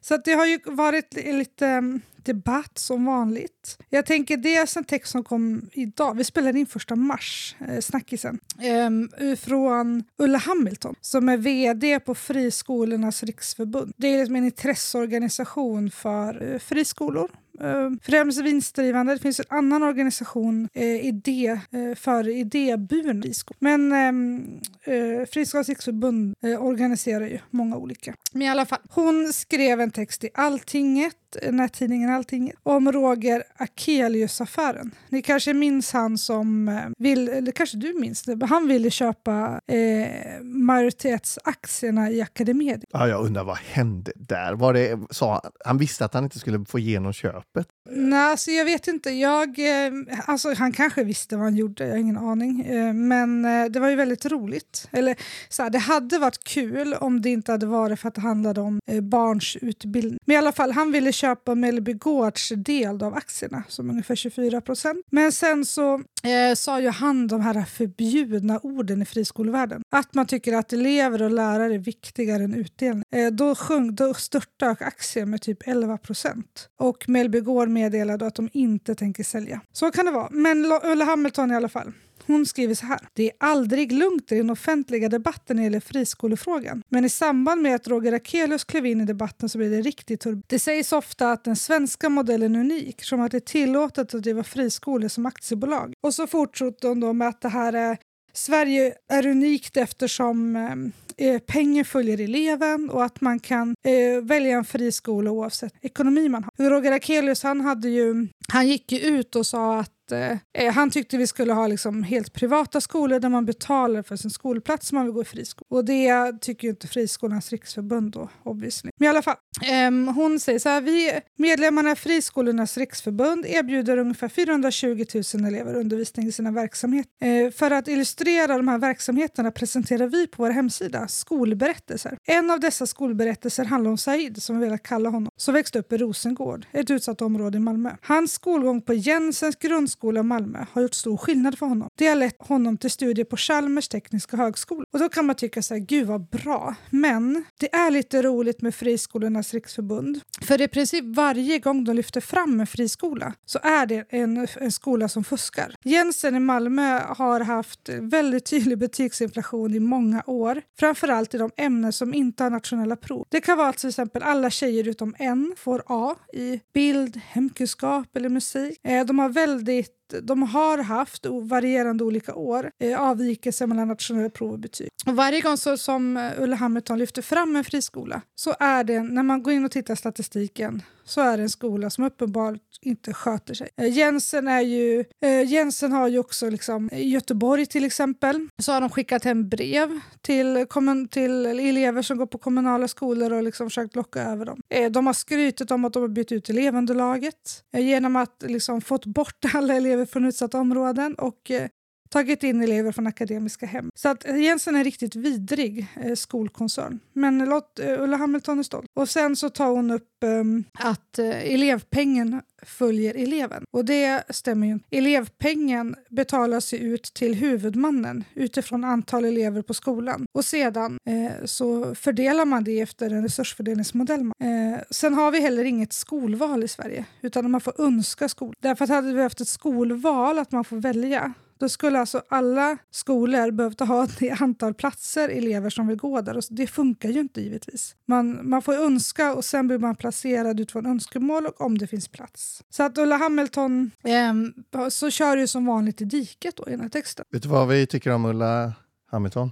Så det har ju varit lite mm, debatt som vanligt. Jag tänker dels en text som kom idag, vi spelade in första mars, eh, snackisen, eh, från Ulla Hamilton som är vd på Friskolornas riksförbund. Det är liksom en intresseorganisation för eh, friskolor Uh, främst vinstdrivande. Det finns en annan organisation, eh, uh, idé, uh, eh, för idéburen friskolor. Men um, uh, Friskolornas riksförbund uh, organiserar ju många olika. Men i alla fall, hon skrev en text i Alltinget nättidningen Allting, om Roger Akelius-affären. Ni kanske minns han som eh, vill, eller kanske du minns det, han ville köpa eh, majoritetsaktierna i Academedia. Ja, jag undrar vad hände där? Var det, sa, han visste att han inte skulle få igenom köpet? Nej, alltså jag vet inte. Jag, eh, alltså han kanske visste vad han gjorde, jag har ingen aning. Eh, men eh, det var ju väldigt roligt. Eller så här, det hade varit kul om det inte hade varit för att det handlade om barns utbildning. Men i alla fall, han ville köpa Mellby Gårds del av aktierna, som ungefär 24 procent. Men sen så eh, sa ju han de här förbjudna orden i friskolevärlden. Att man tycker att elever och lärare är viktigare än utdelning. Eh, då, sjung, då störtdök aktien med typ 11 procent. Och Mellby Gård meddelade att de inte tänker sälja. Så kan det vara. Men Ulla Hamilton i alla fall. Hon skriver så här. Det är aldrig lugnt i den offentliga debatten när det gäller friskolefrågan. Men i samband med att Roger Akelius klev in i debatten så blev det riktigt turbulent. Det sägs ofta att den svenska modellen är unik som att det är tillåtet att driva friskolor som aktiebolag. Och så fortsätter hon då med att det här är Sverige är unikt eftersom eh, eh pengar följer eleven och att man kan eh, välja en friskola oavsett ekonomi man har. Roger Akelius han, hade ju, han gick ju ut och sa att Eh, eh, han tyckte vi skulle ha liksom helt privata skolor där man betalar för sin skolplats om man vill gå i friskola. Och det tycker ju inte Friskolornas riksförbund då, obviously. Men i alla fall, eh, hon säger så här, vi medlemmarna i Friskolornas riksförbund erbjuder ungefär 420 000 elever undervisning i sina verksamheter. Eh, för att illustrera de här verksamheterna presenterar vi på vår hemsida skolberättelser. En av dessa skolberättelser handlar om Said, som vi vill kalla honom, som växte upp i Rosengård, ett utsatt område i Malmö. Hans skolgång på Jensens grundskola högskola Malmö har gjort stor skillnad för honom. Det har lett honom till studier på Chalmers tekniska högskola. Och då kan man tycka så här, gud vad bra. Men det är lite roligt med Friskolornas riksförbund. För i princip varje gång de lyfter fram en friskola så är det en, en skola som fuskar. Jensen i Malmö har haft väldigt tydlig betygsinflation i många år. Framförallt i de ämnen som inte har nationella prov. Det kan vara till exempel alla tjejer utom en får A i bild, hemkunskap eller musik. Eh, de har väldigt nytt de har haft varierande olika år eh, avvikelser mellan nationella prov och betyg. Och varje gång så, som eh, Ulla Hamilton lyfter fram en friskola så är det, när man går in och tittar statistiken, så är det en skola som uppenbart inte sköter sig. Eh, Jensen, är ju, eh, Jensen har ju också liksom, i Göteborg till exempel så har de skickat hem brev till, till elever som går på kommunala skolor och liksom försökt locka över dem. Eh, de har skrytit om att de har bytt ut elevunderlaget eh, genom att liksom fått bort *laughs* alla elever från utsatta områden och eh, tagit in elever från akademiska hem. Så att eh, Jensen är en riktigt vidrig eh, skolkoncern. Men låt, eh, Ulla Hamilton är stolt. Och sen så tar hon upp eh, att eh, elevpengen följer eleven. Och det stämmer ju inte. Elevpengen betalas ju ut till huvudmannen utifrån antal elever på skolan. Och sedan eh, så fördelar man det efter en resursfördelningsmodell. Eh, sen har vi heller inget skolval i Sverige, utan man får önska skola. Därför att hade vi haft ett skolval, att man får välja, då skulle alltså alla skolor behövt ha det antal platser elever som vill gå där. Och det funkar ju inte givetvis. Man, man får önska och sen blir man placerad utifrån önskemål och om det finns plats. Så att Ulla Hamilton eh, så kör ju som vanligt i diket då i den här texten. Vet du vad vi tycker om Ulla Hamilton?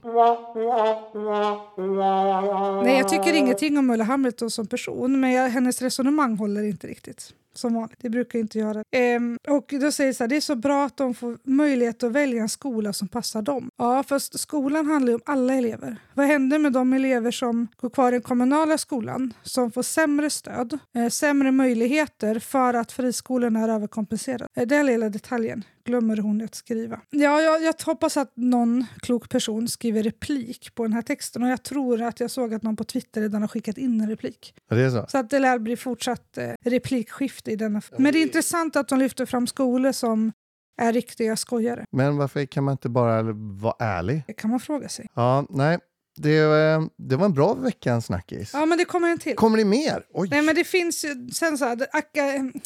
Nej, jag tycker ingenting om Ulla Hamilton som person, men jag, hennes resonemang håller inte riktigt som vanligt. Det brukar inte göra. Ehm, och då säger så här, det är så bra att de får möjlighet att välja en skola som passar dem. Ja, fast skolan handlar ju om alla elever. Vad händer med de elever som går kvar i den kommunala skolan som får sämre stöd, eh, sämre möjligheter för att friskolorna är överkompenserade? Eh, den lilla detaljen glömmer hon att skriva. Ja, jag, jag hoppas att någon klok person skriver replik på den här texten och jag tror att jag såg att någon på Twitter redan har skickat in en replik. Ja, det är så. så att det lär bli fortsatt eh, replikskifte i denna. Men det är intressant att de lyfter fram skolor som är riktiga skojare. Men varför kan man inte bara vara ärlig? Det kan man fråga sig. Ja, nej, det, eh, det var en bra veckans snackis. Ja, men det kommer en till. Kommer det mer? Oj. Nej, men det finns ju, sen så här,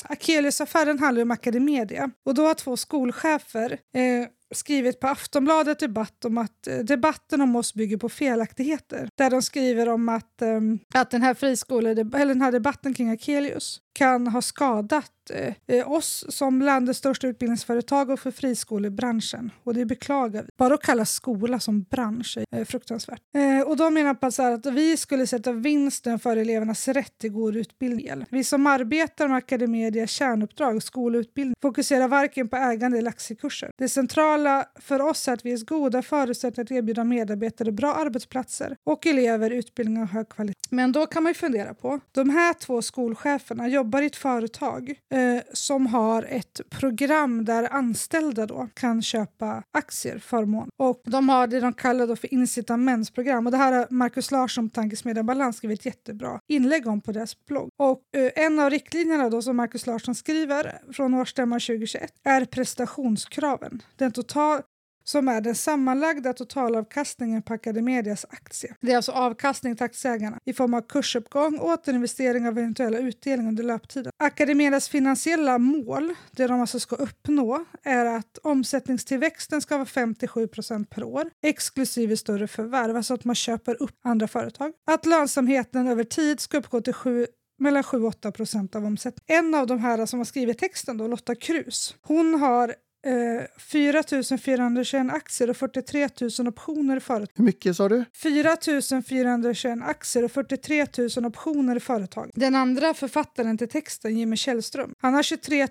Akelius-affären handlar om Academedia och då har två skolchefer eh, skrivit på Aftonbladet debatt om att eh, debatten om oss bygger på felaktigheter. Där de skriver om att, eh, att den, här friskole, eller den här debatten kring Akelius kan ha skadat eh, eh, oss som landets största utbildningsföretag och för friskolebranschen. Och det beklagar vi. Bara att kalla skola som bransch är eh, fruktansvärt. Eh, och de menar på att, att vi skulle sätta vinsten för elevernas rätt till god utbildning. Vi som arbetar med Academedias kärnuppdrag, skolutbildning, fokuserar varken på ägande eller aktiekurser. Det centrala för oss är att vi ges goda förutsättningar att erbjuda medarbetare bra arbetsplatser och elever utbildning av hög kvalitet. Men då kan man ju fundera på, de här två skolcheferna jobbar i ett företag eh, som har ett program där anställda då kan köpa aktier förmån. Och de har det de kallar då för incitamentsprogram. Och det här har Markus Larsson på Tankesmedjan Balans skrivit ett jättebra inlägg om på deras blogg. Och eh, en av riktlinjerna då som Markus Larsson skriver från årsstämman 2021 är prestationskraven. Den total, som är den sammanlagda totalavkastningen på Academedias aktie. Det är alltså avkastning till aktieägarna i form av kursuppgång, återinvestering av eventuella utdelningar under löptiden. Academedias finansiella mål, det de alltså ska uppnå, är att omsättningstillväxten ska vara 57 procent per år, exklusive större förvärv, alltså att man köper upp andra företag. Att lönsamheten över tid ska uppgå till 7 mellan 7-8 procent av omsättningen. En av de här som har skrivit texten, då, Lotta Krus, hon har 4 421 aktier och 43 000 optioner i företag. Hur mycket sa du? 4 421 aktier och 43 000 optioner i företag. Den andra författaren till texten, Jimmy Källström, han har 23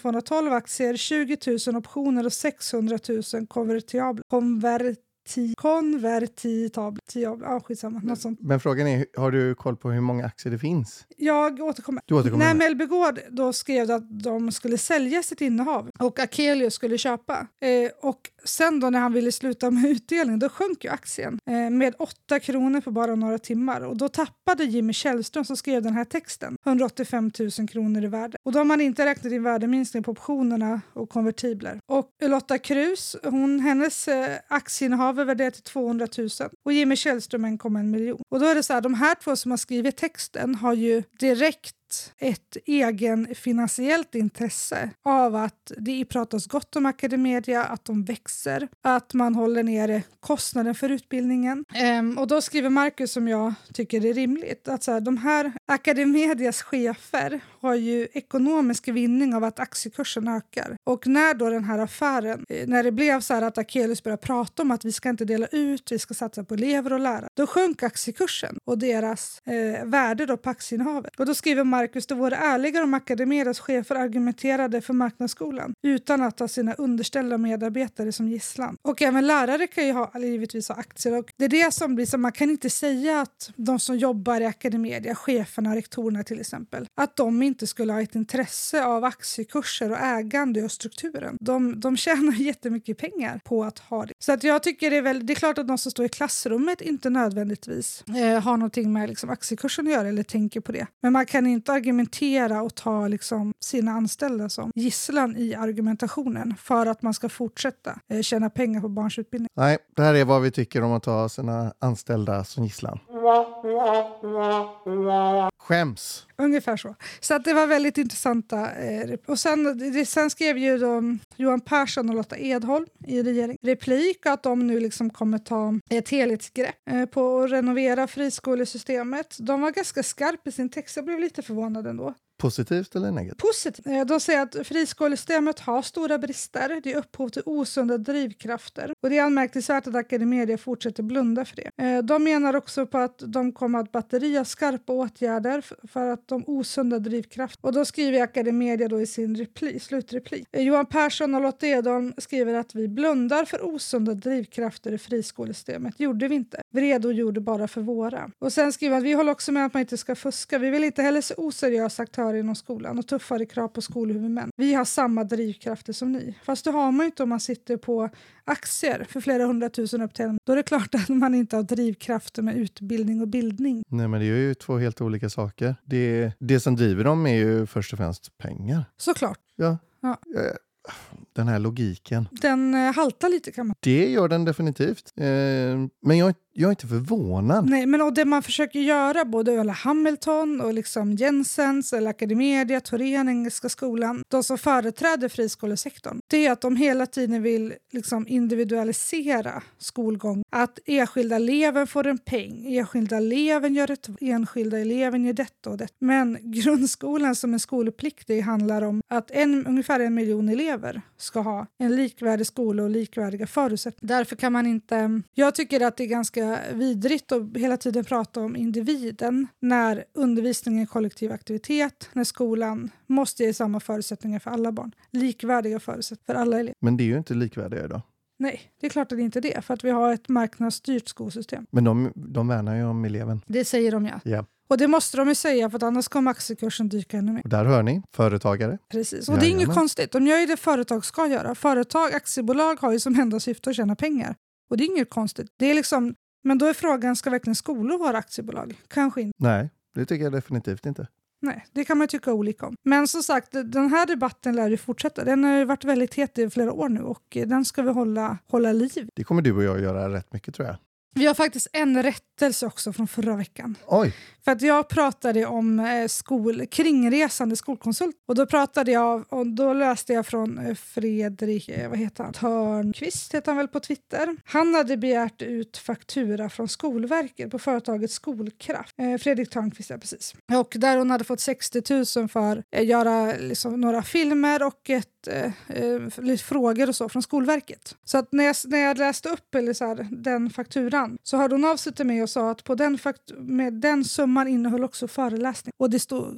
212 aktier, 20 000 optioner och 600 000 konvertibla konvert konvertitabel. Ja, skitsamma. Något sånt. Men frågan är, har du koll på hur månnger aktier det finns? Jag återkommer. Du återkommer När Mellby Gård då skrev att de skulle sälja sitt innehav och Akelius skulle köpa. Eh, och sen då när han ville sluta med utdelning, då sjönk ju aktien eh, med 8 kronor på bara några timmar. Och då tappade Jimmy Källström som skrev den här texten 185 000 kronor i värde. Och då har man inte räknat in värdeminskning på optionerna och konvertibler. Och Lotta Krus, hon, hennes eh, aktieinnehav är värderat till 200 000 och Jimmy Källström 1,1 miljon. Och då är det så här, de här två som har skrivit texten har ju direkt ett egen finansiellt intresse av att det pratas gott om Academedia, att de växer, att man håller nere kostnaden för utbildningen. Ehm, och då skriver Marcus, som jag tycker är rimligt, att så här, de här Academedias chefer har ju ekonomisk vinning av att aktiekursen ökar. Och när då den här affären, eh, när det blev så här att Akelius började prata om att vi ska inte dela ut, vi ska satsa på elever och lärare, då sjönk aktiekursen och deras eh, värde då på aktieinnehavet. Och då skriver Marcus, det vore ärligare om AcadeMedias chefer argumenterade för marknadsskolan utan att ha sina underställda medarbetare som gisslan. Och även lärare kan ju ha, givetvis ha aktier och det är det som blir så man kan inte säga att de som jobbar i Academedia, cheferna, rektorerna till exempel, att de inte skulle ha ett intresse av aktiekurser och ägande och strukturen. De, de tjänar *laughs* jättemycket pengar på att ha det. Så att jag tycker det är, väl, det är klart att de som står i klassrummet inte nödvändigtvis eh, har någonting med liksom, aktiekursen att göra eller tänker på det. Men man kan inte argumentera och ta liksom, sina anställda som gisslan i argumentationen för att man ska fortsätta eh, tjäna pengar på barns utbildning. Nej, det här är vad vi tycker om att ta sina anställda som gisslan. Skäms. Ungefär så. Så att det var väldigt intressanta. Eh, och sen, det, sen skrev ju då Johan Persson och Lotta Edholm i regering replik att de nu liksom kommer ta ett helhetsgrepp eh, på att renovera friskolesystemet. De var ganska skarpa i sin text. Jag blev lite förvånad ändå. Positivt eller negativt? Positivt. Eh, de säger att friskolesystemet har stora brister. Det är upphov till osunda drivkrafter. Och det är anmärkningsvärt att Academedia fortsätter blunda för det. Eh, de menar också på att de kommer att batteria skarpa åtgärder för att om osunda drivkrafter. Och då skriver Academedia då i sin repli, slutreplik. Eh, Johan Persson och Lotta Edholm skriver att vi blundar för osunda drivkrafter i friskolesystemet. Gjorde vi inte. Vi redogjorde bara för våra. Och sen skriver att vi håller också med att man inte ska fuska. Vi vill inte heller se oseriösa aktörer inom skolan och tuffare krav på skolhuvudmän. Vi har samma drivkrafter som ni. Fast det har man ju inte om man sitter på aktier för flera hundratusen upp till en. Då är det klart att man inte har drivkrafter med utbildning och bildning. Nej, men det är ju två helt olika saker. Det, det som driver dem är ju först och främst pengar. Såklart. Ja. ja. Den här logiken. Den eh, haltar lite kan man Det gör den definitivt. Eh, men jag, jag är inte förvånad. Nej, men och det man försöker göra, både Ulla Hamilton och liksom Jensens, eller Academedia, Torén, Engelska skolan, de som företräder friskolesektorn, det är att de hela tiden vill liksom individualisera skolgång. Att enskilda eleven får en peng, enskilda eleven gör ett, enskilda eleven gör detta och det. Men grundskolan som en skolpliktig handlar om att en, ungefär en miljon elever ska ha en likvärdig skola och likvärdiga förutsättningar. Därför kan man inte... Jag tycker att det är ganska vidrigt att hela tiden prata om individen när undervisning är kollektiv aktivitet, när skolan måste ge samma förutsättningar för alla barn. Likvärdiga förutsättningar för alla elever. Men det är ju inte likvärdiga idag. Nej, det är klart att det inte är det, för att vi har ett marknadsstyrt skolsystem. Men de, de värnar ju om eleven. Det säger de ja. Ja. Och det måste de ju säga, för att annars kommer aktiekursen dyka ännu mer. Och där hör ni, företagare. Precis. Och det är inget konstigt. De gör ju det företag ska göra. Företag, aktiebolag har ju som enda syfte att tjäna pengar. Och det är inget konstigt. Det är liksom, men då är frågan, ska verkligen skolor vara aktiebolag? Kanske inte. Nej, det tycker jag definitivt inte. Nej, det kan man tycka olika om. Men som sagt, den här debatten lär ju fortsätta. Den har ju varit väldigt het i flera år nu och den ska vi hålla, hålla liv. Det kommer du och jag göra rätt mycket tror jag. Vi har faktiskt en rättelse också från förra veckan. Oj, För att jag pratade om eh, skol, kringresande skolkonsult och då pratade jag och då läste jag från eh, Fredrik, eh, vad heter han, Törnqvist heter han väl på Twitter. Han hade begärt ut faktura från Skolverket på företaget Skolkraft. Fredrik Törnqvist, ja precis. Och där hon hade fått 60 000 för att göra liksom, några filmer och ett eh, lite frågor och så från Skolverket. Så att när jag, när jag läste upp eller så här, den fakturan så hörde hon av sig till mig och sa att på den, fakt- med den summan innehöll också föreläsning. Och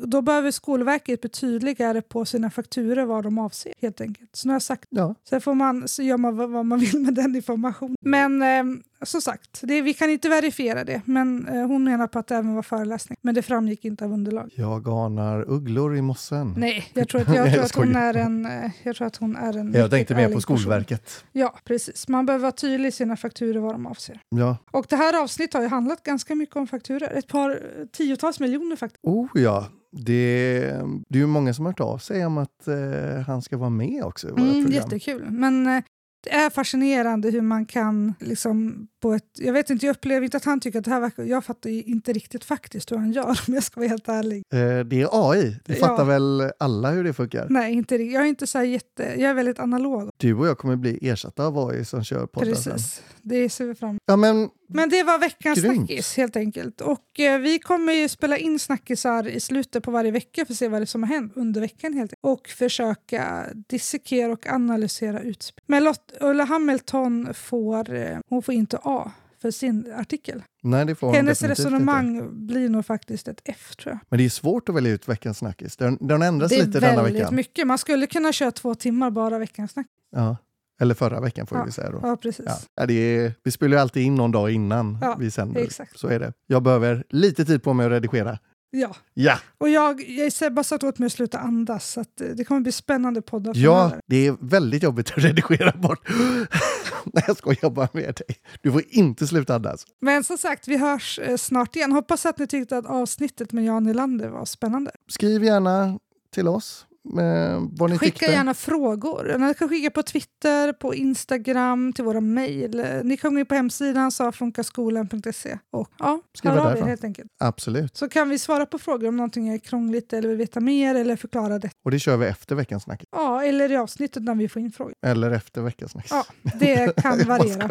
då behöver Skolverket bli tydligare på sina fakturer vad de avser helt enkelt. Så nu har jag sagt ja. Sen får man, så gör man vad vad man vill med den informationen. Men eh, som sagt, det, vi kan inte verifiera det. Men eh, hon menar på att det även var föreläsning. Men det framgick inte av underlag. Jag anar ugglor i mossen. Nej, jag tror att, jag, *laughs* tror att hon är en... eh, Jag tror att hon är en Jag tänkte mer på person. Skolverket. Ja, precis. Man behöver vara tydlig i sina fakturer vad de avser. Ja. Och det här avsnittet har ju handlat ganska mycket om fakturer. Ett par eh, tiotals miljoner faktiskt. Oh ja, det, det är ju många som har hört av sig om att eh, han ska vara med också i våra Mm, program. jättekul. Men eh, det är fascinerande hur man kan liksom på ett... Jag vet inte, jag upplever inte att han tycker att det här verkar... Jag fattar inte riktigt faktiskt hur han gör om jag ska vara helt ärlig. Eh, det är AI. Det Ja. fattar väl alla hur det funkar. Nej, inte riktigt. Jag är inte så jätte... Jag är väldigt analog. Du och jag kommer bli ersatta av AI som kör podden sen. Precis. Det ser vi fram. Ja, men Men det var veckans Grymt. snackis helt enkelt. Och eh, vi kommer ju spela in snackisar i slutet på varje vecka för att se vad det är som har hänt under veckan helt enkelt. Och försöka dissekera och analysera utspel. Men Lott, Ulla Hamilton får, eh, hon får inte A för sin artikel. nej, det får hon Hennes resonemang Inte. blir nog faktiskt ett F tror jag. Men det är svårt att välja ut veckans snackis. Den, den ändras Det är lite denna väldigt veckan. mycket. Man skulle kunna köra två timmar bara veckans snack. Ja. Eller förra veckan får Ja. vi säga då. Ja, precis. Ja. Det är, vi spelar ju alltid in någon dag innan Ja, vi sänder. exakt. Så är det. Jag behöver lite tid på mig att redigera. Ja. Ja, Och jag, jag har bara sagt åt mig att sluta andas, så eh, det kommer bli spännande poddar ja det är väldigt jobbigt att *laughs* redigera bort. *laughs* Nej, jag skojar bara med dig. Du får inte sluta andas. Men som sagt, vi hörs eh, snart igen. Hoppas att ni tyckte att avsnittet med Jan Nylander var spännande. Skriv gärna till oss Skicka tyckte. gärna frågor. Ni kan skicka på Twitter, på Instagram, till våra mejl. Eh, Ni kan gå in på hemsidan safunkaskolan.se och ja, Skriva hör av er helt enkelt. Absolut. Så kan vi svara på frågor om någonting är krångligt eller vill veta mer eller förklara det. Och det kör vi efter veckans snack. Ja, eller i avsnittet när vi får in frågor. Eller efter veckans snack. Ja, det *laughs* kan variera.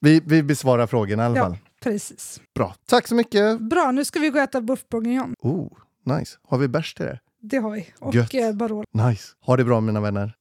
vi, vi besvarar frågorna i alla Ja. fall. Precis. Bra. Tack så mycket. Bra, nu ska vi gå och äta boeuf bourguignon. Oh, nice. Har vi bärs till det? Det har vi. Och Gött. eh, Barolo. Nice. Ha det bra mina vänner.